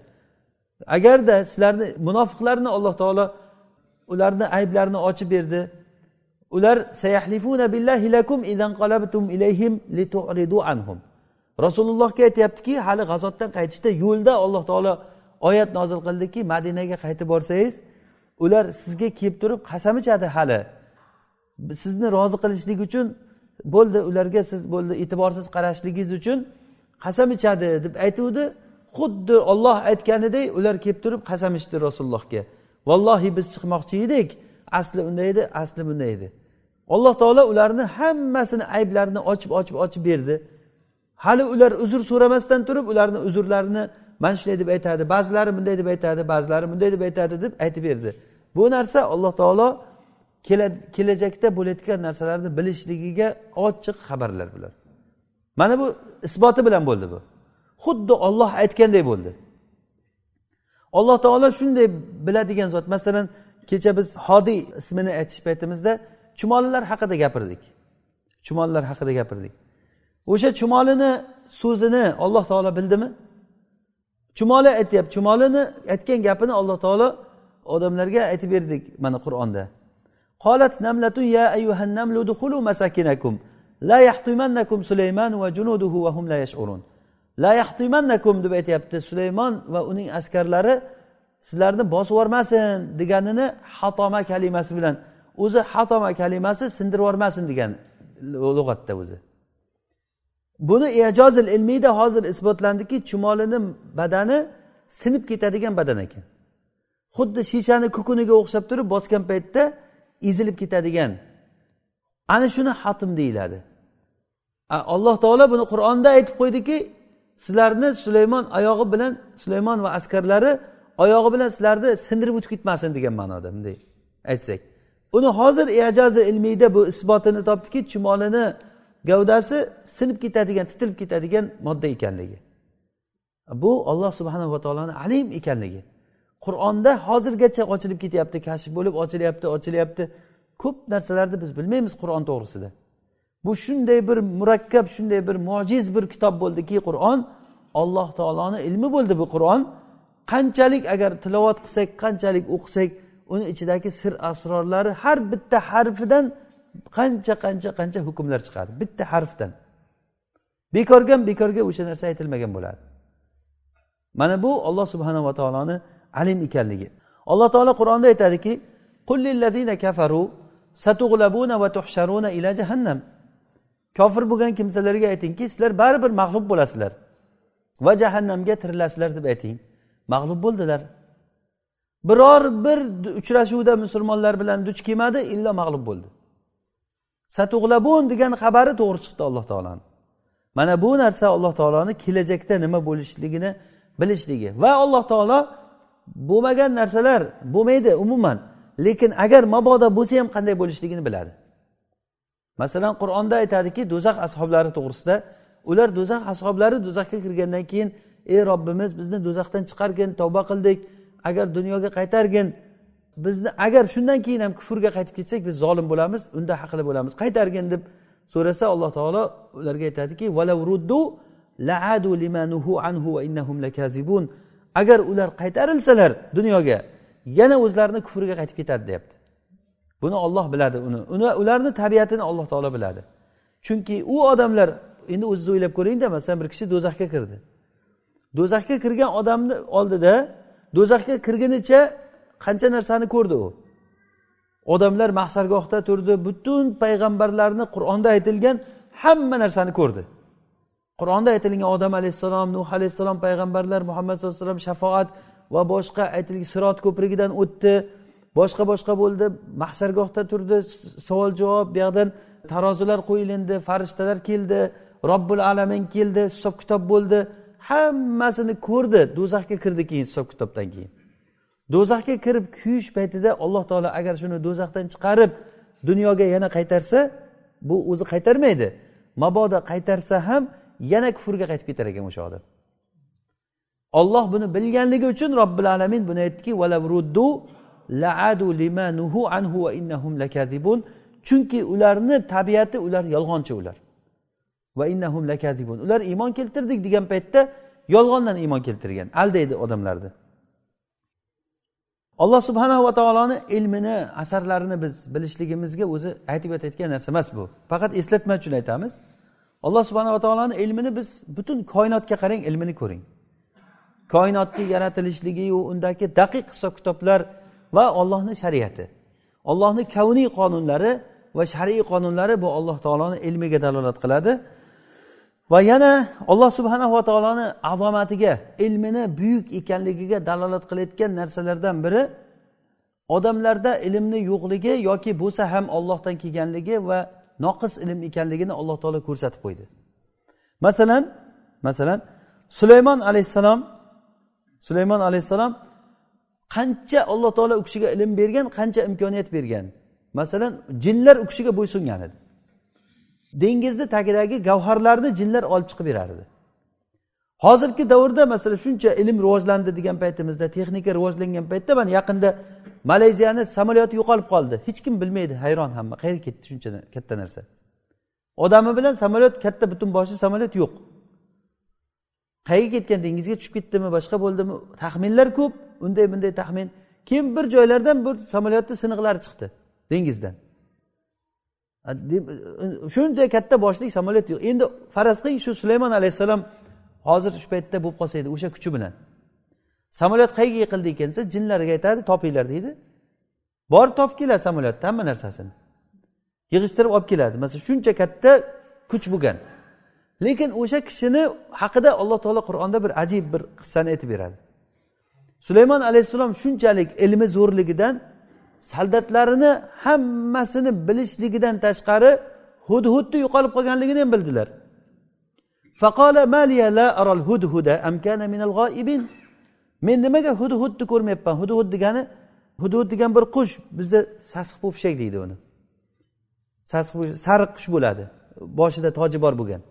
Agarda sizlarni munofiqlarni alloh taolo ularni ayblarini ochib berdi. Ular sayahlifuna billahi lakum idan qalabtum ilayhim litu'ridu anhum. Rasulullohga aytyaptiki hali g'azotdan qaytishda yo'lda alloh taolo oyat nozil qildiki madinaga qaytib borsangiz ular sizga kelib turib qasam ichadi hali. Sizni rozi qilishlik uchun bo'ldi ularga siz bo'ldi e'tiborsiz qarashligingiz uchun qasam ichadi deb aytuvdi. Xuddi olloh aytganidek ular kelib turib qasam ichdi rasulullohga. Vallohi biz chiqmoqchi edik. Asli unday edi asli bunday edi. Alloh taolo ularni hammasini ayblarini ochib ochib ochib berdi. Hali ular uzr so'ramasdan turib ularni uzrlarini mana shunday deb aytadi ba'zilari bunday deb aytadi ba'zilari bunday deb aytadi deb aytib berdi. Bu narsa alloh taolo kelajakda bo'layotgan narsalarni bilishligiga ochiq xabarlar bular. Mana bu isboti bilan bo'ldi bu. Xuddi olloh aytganday bo'ldi. Alloh taolo shunday biladigan zot masalan kecha biz hodiy ismini aytish paytimizda chumolilar haqida gapirdik. Chumolilar haqida gapirdik. O'sha chumolini so'zini alloh taolo bildimi? Chumoli aytyapti chumolini aytgan gapini alloh taolo odamlarga aytib berdik mana qur'onda. Qolat namlatu ya ayyuhan namlu masakinakum la yahtimannakum sulaymanu va junuduhu va hum la yash'urun. La yahtimannakum deb aytyapti sulaymon va uning askarlari sizlarni bosib yubormasin deganini hatoma kalimasi bilan o'zi hatoma kalimasi sindirib yubormasin degan lug'atda o'zi. Buni ijozil ilmiyda hozir isbotlandiki chumolini badani sinib ketadigan badan ekan. Xuddi shishani kukuniga o'xshab turib bosgan paytda ezilib ketadigan. Ana shuni xatm deyiladi. Alloh taolo buni qur'onda aytib qo'ydiki sizlarni sulaymon oyog'i bilan sulaymon va askarlari oyog'i bilan sizlarni sindirib o'tib ketmasin degan ma'noda bunday aytsak. Uni hozir ijazi ilmiyda bu isbotini topdiki chumolini gavdasi sinib ketadigan titilib ketadigan modda ekanligi. Bu olloh subhanava taoloni alim ekanligi. Qur'onda hozirgacha ochilib ketyapti kashf bo'lib ochilyapti ochilyapti. Ko'p narsalarni biz bilmaymiz qur'on to'g'risida. Bu shunday bir murakkab shunday bir mojiz bir kitob bo'ldiki qur'on. Alloh taoloni ilmi bo'ldi bu qur'on. Qanchalik agar tilovat qilsak qanchalik o'qisak uni ichidagi sir asrorlari har bitta harfidan qancha qancha qancha hukmlar chiqadi. Bitta harfdan. Bekorgan bekorga o'sha narsa aytilmagan bo'ladi. Mana bu olloh subhanava taoloni alim ekanligi. Alloh taolo qur'onda aytadiki kafaru satug'labuna va tuhsharuna ila jahannam. Kofir bo'lgan kimsalarga aytingki sizlar baribir mag'lub bo'lasizlar. Va jahannamga tirilasizlar deb ayting. Mag'lub bo'ldilar. Biror bir uchrashuvda musulmonlar bilan duch kelmadi illo mag'lub bo'ldi. Satug'labun degan xabari to'g'ri chiqdi alloh taoloni mana bu narsa alloh taoloni kelajakda nima bo'lishligini bilishligi. Va alloh taolo bo'lmagan narsalar bo'lmaydi umuman. Lekin agar mabodo bo'lsa ham qanday bo'lishligini biladi. Masalan qur'onda aytadiki do'zax ashoblari to'g'risida ular do'zax ashoblari do'zaxga kirgandan keyin ey robbimiz bizni do'zaxdan chiqargin tavba qildik. Agar dunyoga qaytargin bizni agar shundan keyin ham kufrga qaytib ketsak biz zolim bo'lamiz unda haqli bo'lamiz. Qaytargin deb so'rasa alloh taolo ularga aytadiki agar ular qaytarilsalar dunyoga yana o'zlarini kufrga qaytib ketadi deyapti. Buni olloh biladi uni. Uni ularni tabiatini alloh taolo biladi. Chunki u odamlar endi o'zingiz o'ylab ko'ringda masalan bir kishi do'zaxga kirdi. Do'zaxga kirgan odamni oldida do'zaxga kirgunicha qancha narsani ko'rdi u? Odamlar mahsargohda turdi butun payg'ambarlarni qur'onda aytilgan hamma narsani ko'rdi. Qur'onda aytilgan odam alayhissalom nuh alayhissalom payg'ambarlar muhammad sallallohu alayhi vasallam shafoat va boshqa aytilgan sirot ko'prigidan o'tdi. Boshqa boshqa bo'ldi. Mahsargohda turdi. Savol javob bu yoqdan tarozilar qo'yilindi. Farishtalar keldi. Robbil alamin keldi. Hisob kitob bo'ldi. Hammasini ko'rdi. Do'zaxga kirdi keyin hisob kitobdan keyin. Do'zaxga kirib kuyish paytida alloh taolo agar shuni do'zaxdan chiqarib dunyoga yana qaytarsa bu o'zi qaytarmaydi. Mabodo qaytarsa ham yana kufrga qaytib ketar ekan o'sha odam olloh buni bilganligi uchun robbil alamin buni aytdiki laadu limanuhu anhu va innahum lakazibun. Chunki ularni tabiati ular yolg'onchi ular. Va innahum lakazibun. Ular iymon keltirdik degan paytda yolg'ondan iymon keltirgan aldaydi odamlarni. Alloh subhanava taoloni ilmini asarlarini biz bilishligimizga o'zi aytib o'tayotgan narsa emas bu. Faqat eslatma uchun aytamiz. Alloh subhanava taoloni ilmini biz butun koinotga qarang ilmini ko'ring. Koinotni yaratilishligiyu undagi daqiq hisob kitoblar va ollohni shariati. Ollohni kavniy qonunlari va shar'iy qonunlari bu alloh taoloni ilmiga dalolat qiladi. Va yana alloh subhanava taoloni azomatiga ilmini buyuk ekanligiga dalolat qilayotgan narsalardan biri odamlarda ilmni yo'qligi yoki bo'lsa ham ollohdan kelganligi va noqis ilm ekanligini alloh taolo ko'rsatib qo'ydi. Masalan masalan sulaymon alayhissalom sulaymon alayhissalom qancha alloh taolo u kishiga ilm bergan qancha imkoniyat bergan. Masalan jinlar u kishiga bo'ysungan edi. Dengizni tagidagi gavharlarni jinlar olib chiqib berardi. Hozirgi davrda masalan shuncha ilm rivojlandi degan paytimizda texnika rivojlangan paytda mana yaqinda malayziyani samolyoti yo'qolib qoldi. Hech kim bilmaydi hayron hamma qayerga ketdi shuncha katta narsa. Odami bilan samolyot katta butun boshli samolyot yo'q. Qayerga ketgan dengizga tushib ketdimi boshqa bo'ldimi? Taxminlar ko'p. Unday bunday taxmin. Keyin bir joylardan bir samolyotni siniqlari chiqdi dengizdan. Shuncha katta boshli samolyot yo'q. Endi faraz qiling shu sulaymon alayhissalom hozir shu paytda bo'lib qolsa edi o'sha kuchi bilan. Samolyot qayerga yiqildi ekan desa jinlarga aytadi topinglar deydi. Borib topib keladi samolyotni hamma narsasini. Yig'ishtirib olib keladi. Masalan shuncha katta kuch bo'lgan. Lekin o'sha kishini haqida alloh taolo qur'onda bir ajib bir qissani aytib beradi. Sulaymon alayhissalom shunchalik ilmi zo'rligidan soldatlarini hammasini bilishligidan tashqari hudhudni yo'qolib qolganligini ham bildilar. Men nimaga hudhudni ko'rmayapman? Hudhud degani hudud degan bir qush bizda sasiq po'pishak deydi uni. Sasiq sariq qush bo'ladi. Boshida toji bor bo'lgan.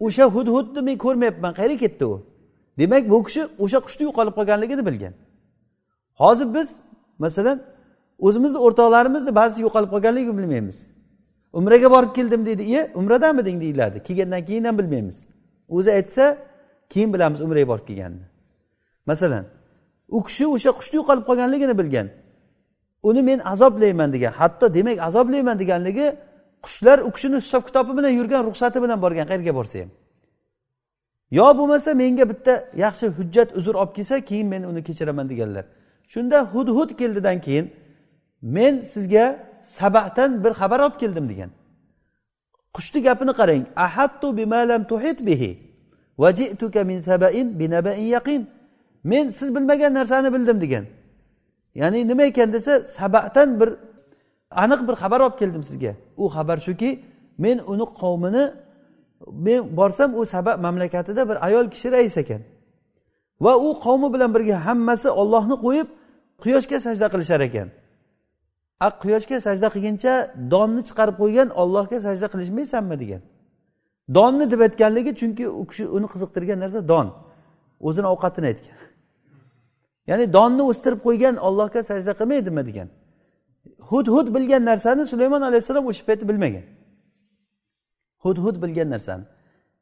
O'sha hudhudni men ko'rmayapman. Qayerga ketdi u? Demak bu kishi o'sha qushni yo'qolib qolganligini bilgan. Hozir biz masalan o'zimizni o'rtoqlarimizni ba'zisi yo'qolib qolganligini bilmaymiz. Umraga borib keldim deydi iye umradamiding deyiladi. Kelgandan keyin ham bilmaymiz. O'zi aytsa keyin bilamiz umraga borib kelganini. Masalan u kishi o'sha qushni yo'qolib qolganligini bilgan. Uni men azoblayman degan. Hatto demak azoblayman deganligi qushlar u kishini hisob kitobi bilan yurgan ruxsati bilan borgan qayerga borsa ham. Yo bo'lmasa menga bitta yaxshi hujjat uzr olib kelsa keyin men uni kechiraman deganlar. Shunda hudhud keldidan keyin men sizga sabahdan bir xabar olib keldim degan. Qushni gapini qarang. Ahattu bimalam tuhit bihi vajituka min sabain binabain yaqin. Men siz bilmagan narsani bildim degan. Ya'ni nima ekan desa sabahdan bir aniq bir xabar olib keldim sizga. U xabar shuki men uni qavmini men borsam u sabab mamlakatida bir ayol kishi rais ekan. Va u qavmi bilan birga hammasi ollohni qo'yib quyoshga sajda qilishar ekan. A quyoshga sajda qilguncha donni chiqarib qo'ygan ollohga sajda qilishmaysanmi degan. Donni deb aytganligi chunki u kishi uni qiziqtirgan narsa don. O'zini ovqatini aytgan. Ya'ni donni o'stirib qo'ygan ollohga sajda qilmaydimi degan. Hud hud bilgan narsani sulaymon alayhissalom o'sha paytda bilmagan. Hud hud bilgan narsani.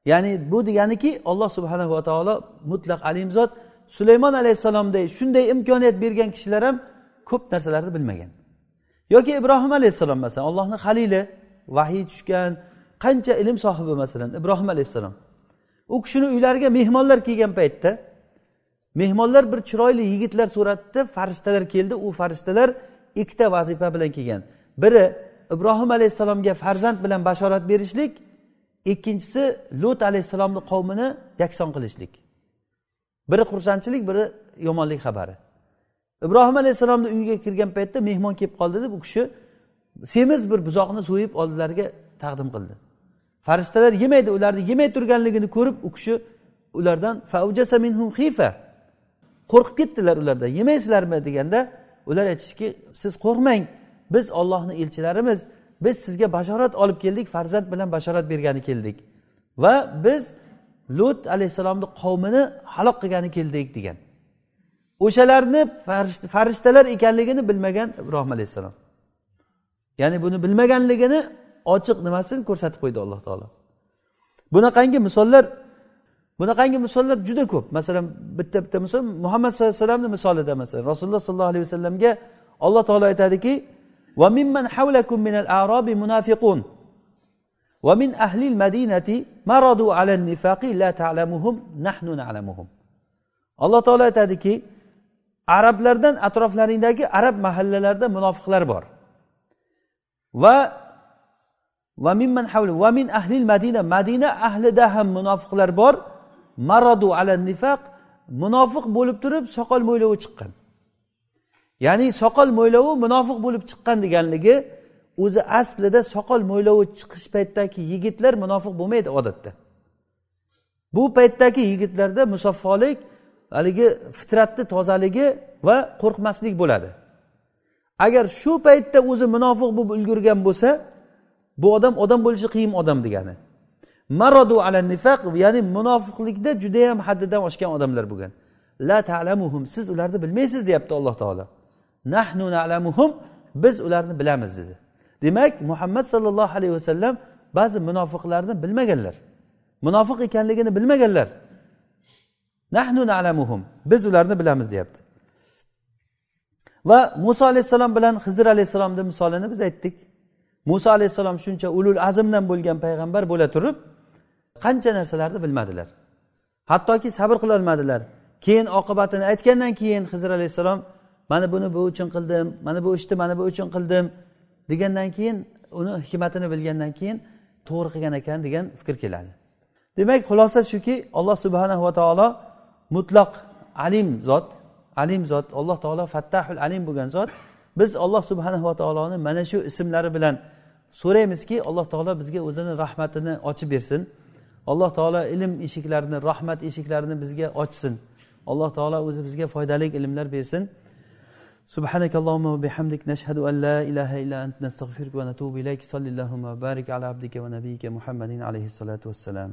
Ya'ni bu deganiki alloh subhanahu va taolo mutlaq alim zot sulaymon alayhissalomday shunday imkoniyat bergan kishilar ham ko'p narsalarni bilmagan. Yoki ibrohim alayhissalom masalan allohni halili vahiy tushgan qancha ilm sohibi masalan ibrohim alayhissalom. U kishini uylariga mehmonlar kelgan paytda mehmonlar bir chiroyli yigitlar suratida farishtalar keldi. U farishtalar ikkita vazifa bilan kelgan. Biri ibrohim alayhissalomga farzand bilan bashorat berishlik ikkinchisi lut alayhissalomni qavmini yakson qilishlik. Biri xursandchilik biri yomonlik xabari. Ibrohim alayhissalomni uyiga kirgan paytda mehmon kelib qoldi deb u kishi semiz bir buzoqni so'yib oldilariga taqdim qildi. Farishtalar yemaydi ularni yemay turganligini ko'rib u kishi ulardan minhum xifa qo'rqib ketdilar ulardan yemaysizlarmi? deganda ular aytishdiki siz qo'rqmang biz ollohni elchilarimiz biz sizga bashorat olib keldik farzand bilan bashorat bergani keldik va biz lut alayhissalomni qavmini halok qilgani keldik degan. O'shalarni farishtalar ekanligini bilmagan ibrohim alayhissalom. Ya'ni buni bilmaganligini ochiq nimasini ko'rsatib qo'ydi alloh taolo. Bunaqangi misollar bunaqangi misollar juda ko'p. Masalan bitta bitta misol muhammad sallallohu alayhi vasallamni misolida masalan. Rasululloh sollallohu alayhi vasallamga alloh taolo aytadiki va mimman havlakum minal arabi munafiqun. Va min ahli al madinati maradu ala nifaqi la ta'lamuhum nahnu na'lamuhum. Alloh taolo aytadiki arablardan atroflaringdagi arab mahallalarida munofiqlar bor. Va va mimman havli va min ahlil madina madina ahlida ham munofiqlar bor. Maradu ala nifaq munofiq bo'lib turib soqol mo'ylovi chiqqan. Ya'ni soqol mo'ylovi munofiq bo'lib chiqqan deganligi o'zi aslida soqol mo'ylovi chiqish paytdagi yigitlar munofiq bo'lmaydi odatda. Bu paytdagi yigitlarda musaffolik haligi fitratni tozaligi va qo'rqmaslik bo'ladi. Agar shu paytda o'zi munofiq bo'lib ulgurgan bo'lsa bu odam odam bo'lishi qiyin odam degani. Marodu ala nifaq ya'ni munofiqlikda judayam haddidan oshgan odamlar bo'lgan. La talamuhum siz ularni bilmaysiz deyapti alloh taolo. Nahnu nalamuhum biz ularni bilamiz dedi. Demak muhammad sollallohu alayhi vasallam ba'zi munofiqlarni bilmaganlar. Munofiq ekanligini bilmaganlar. Nahnu nalamuhum biz ularni bilamiz deyapti. Va muso alayhissalom bilan hizr alayhissalomni misolini biz aytdik. Muso alayhissalom shuncha ulul azmdan bo'lgan payg'ambar bo'la turib qancha narsalarni bilmadilar. Hattoki sabr qilolmadilar keyin oqibatini aytgandan keyin hizr alayhissalom mana buni bu uchun qildim mana bu ishni mana bu uchun qildim degandan keyin uni hikmatini bilgandan keyin to'g'ri qilgan ekan degan fikr keladi. Demak xulosa shuki alloh subhanahu va taolo mutlaq alim zot alim zot alloh taolo fattahul alim bo'lgan zot. Biz alloh subhanava taoloni mana shu ismlari bilan so'raymizki alloh taolo bizga o'zini rahmatini ochib bersin. alloh taolo ilm eshiklarini rahmat eshiklarini bizga ochsin alloh taolo o'zi bizga foydali ilmlar bersin سبحانك اللهم وبحمدك نشهد أن لا إله إلا أنت نستغفرك ونتوب إليك صلى اللهم وبارك على عبدك ونبيك محمد عليه الصلاة والسلام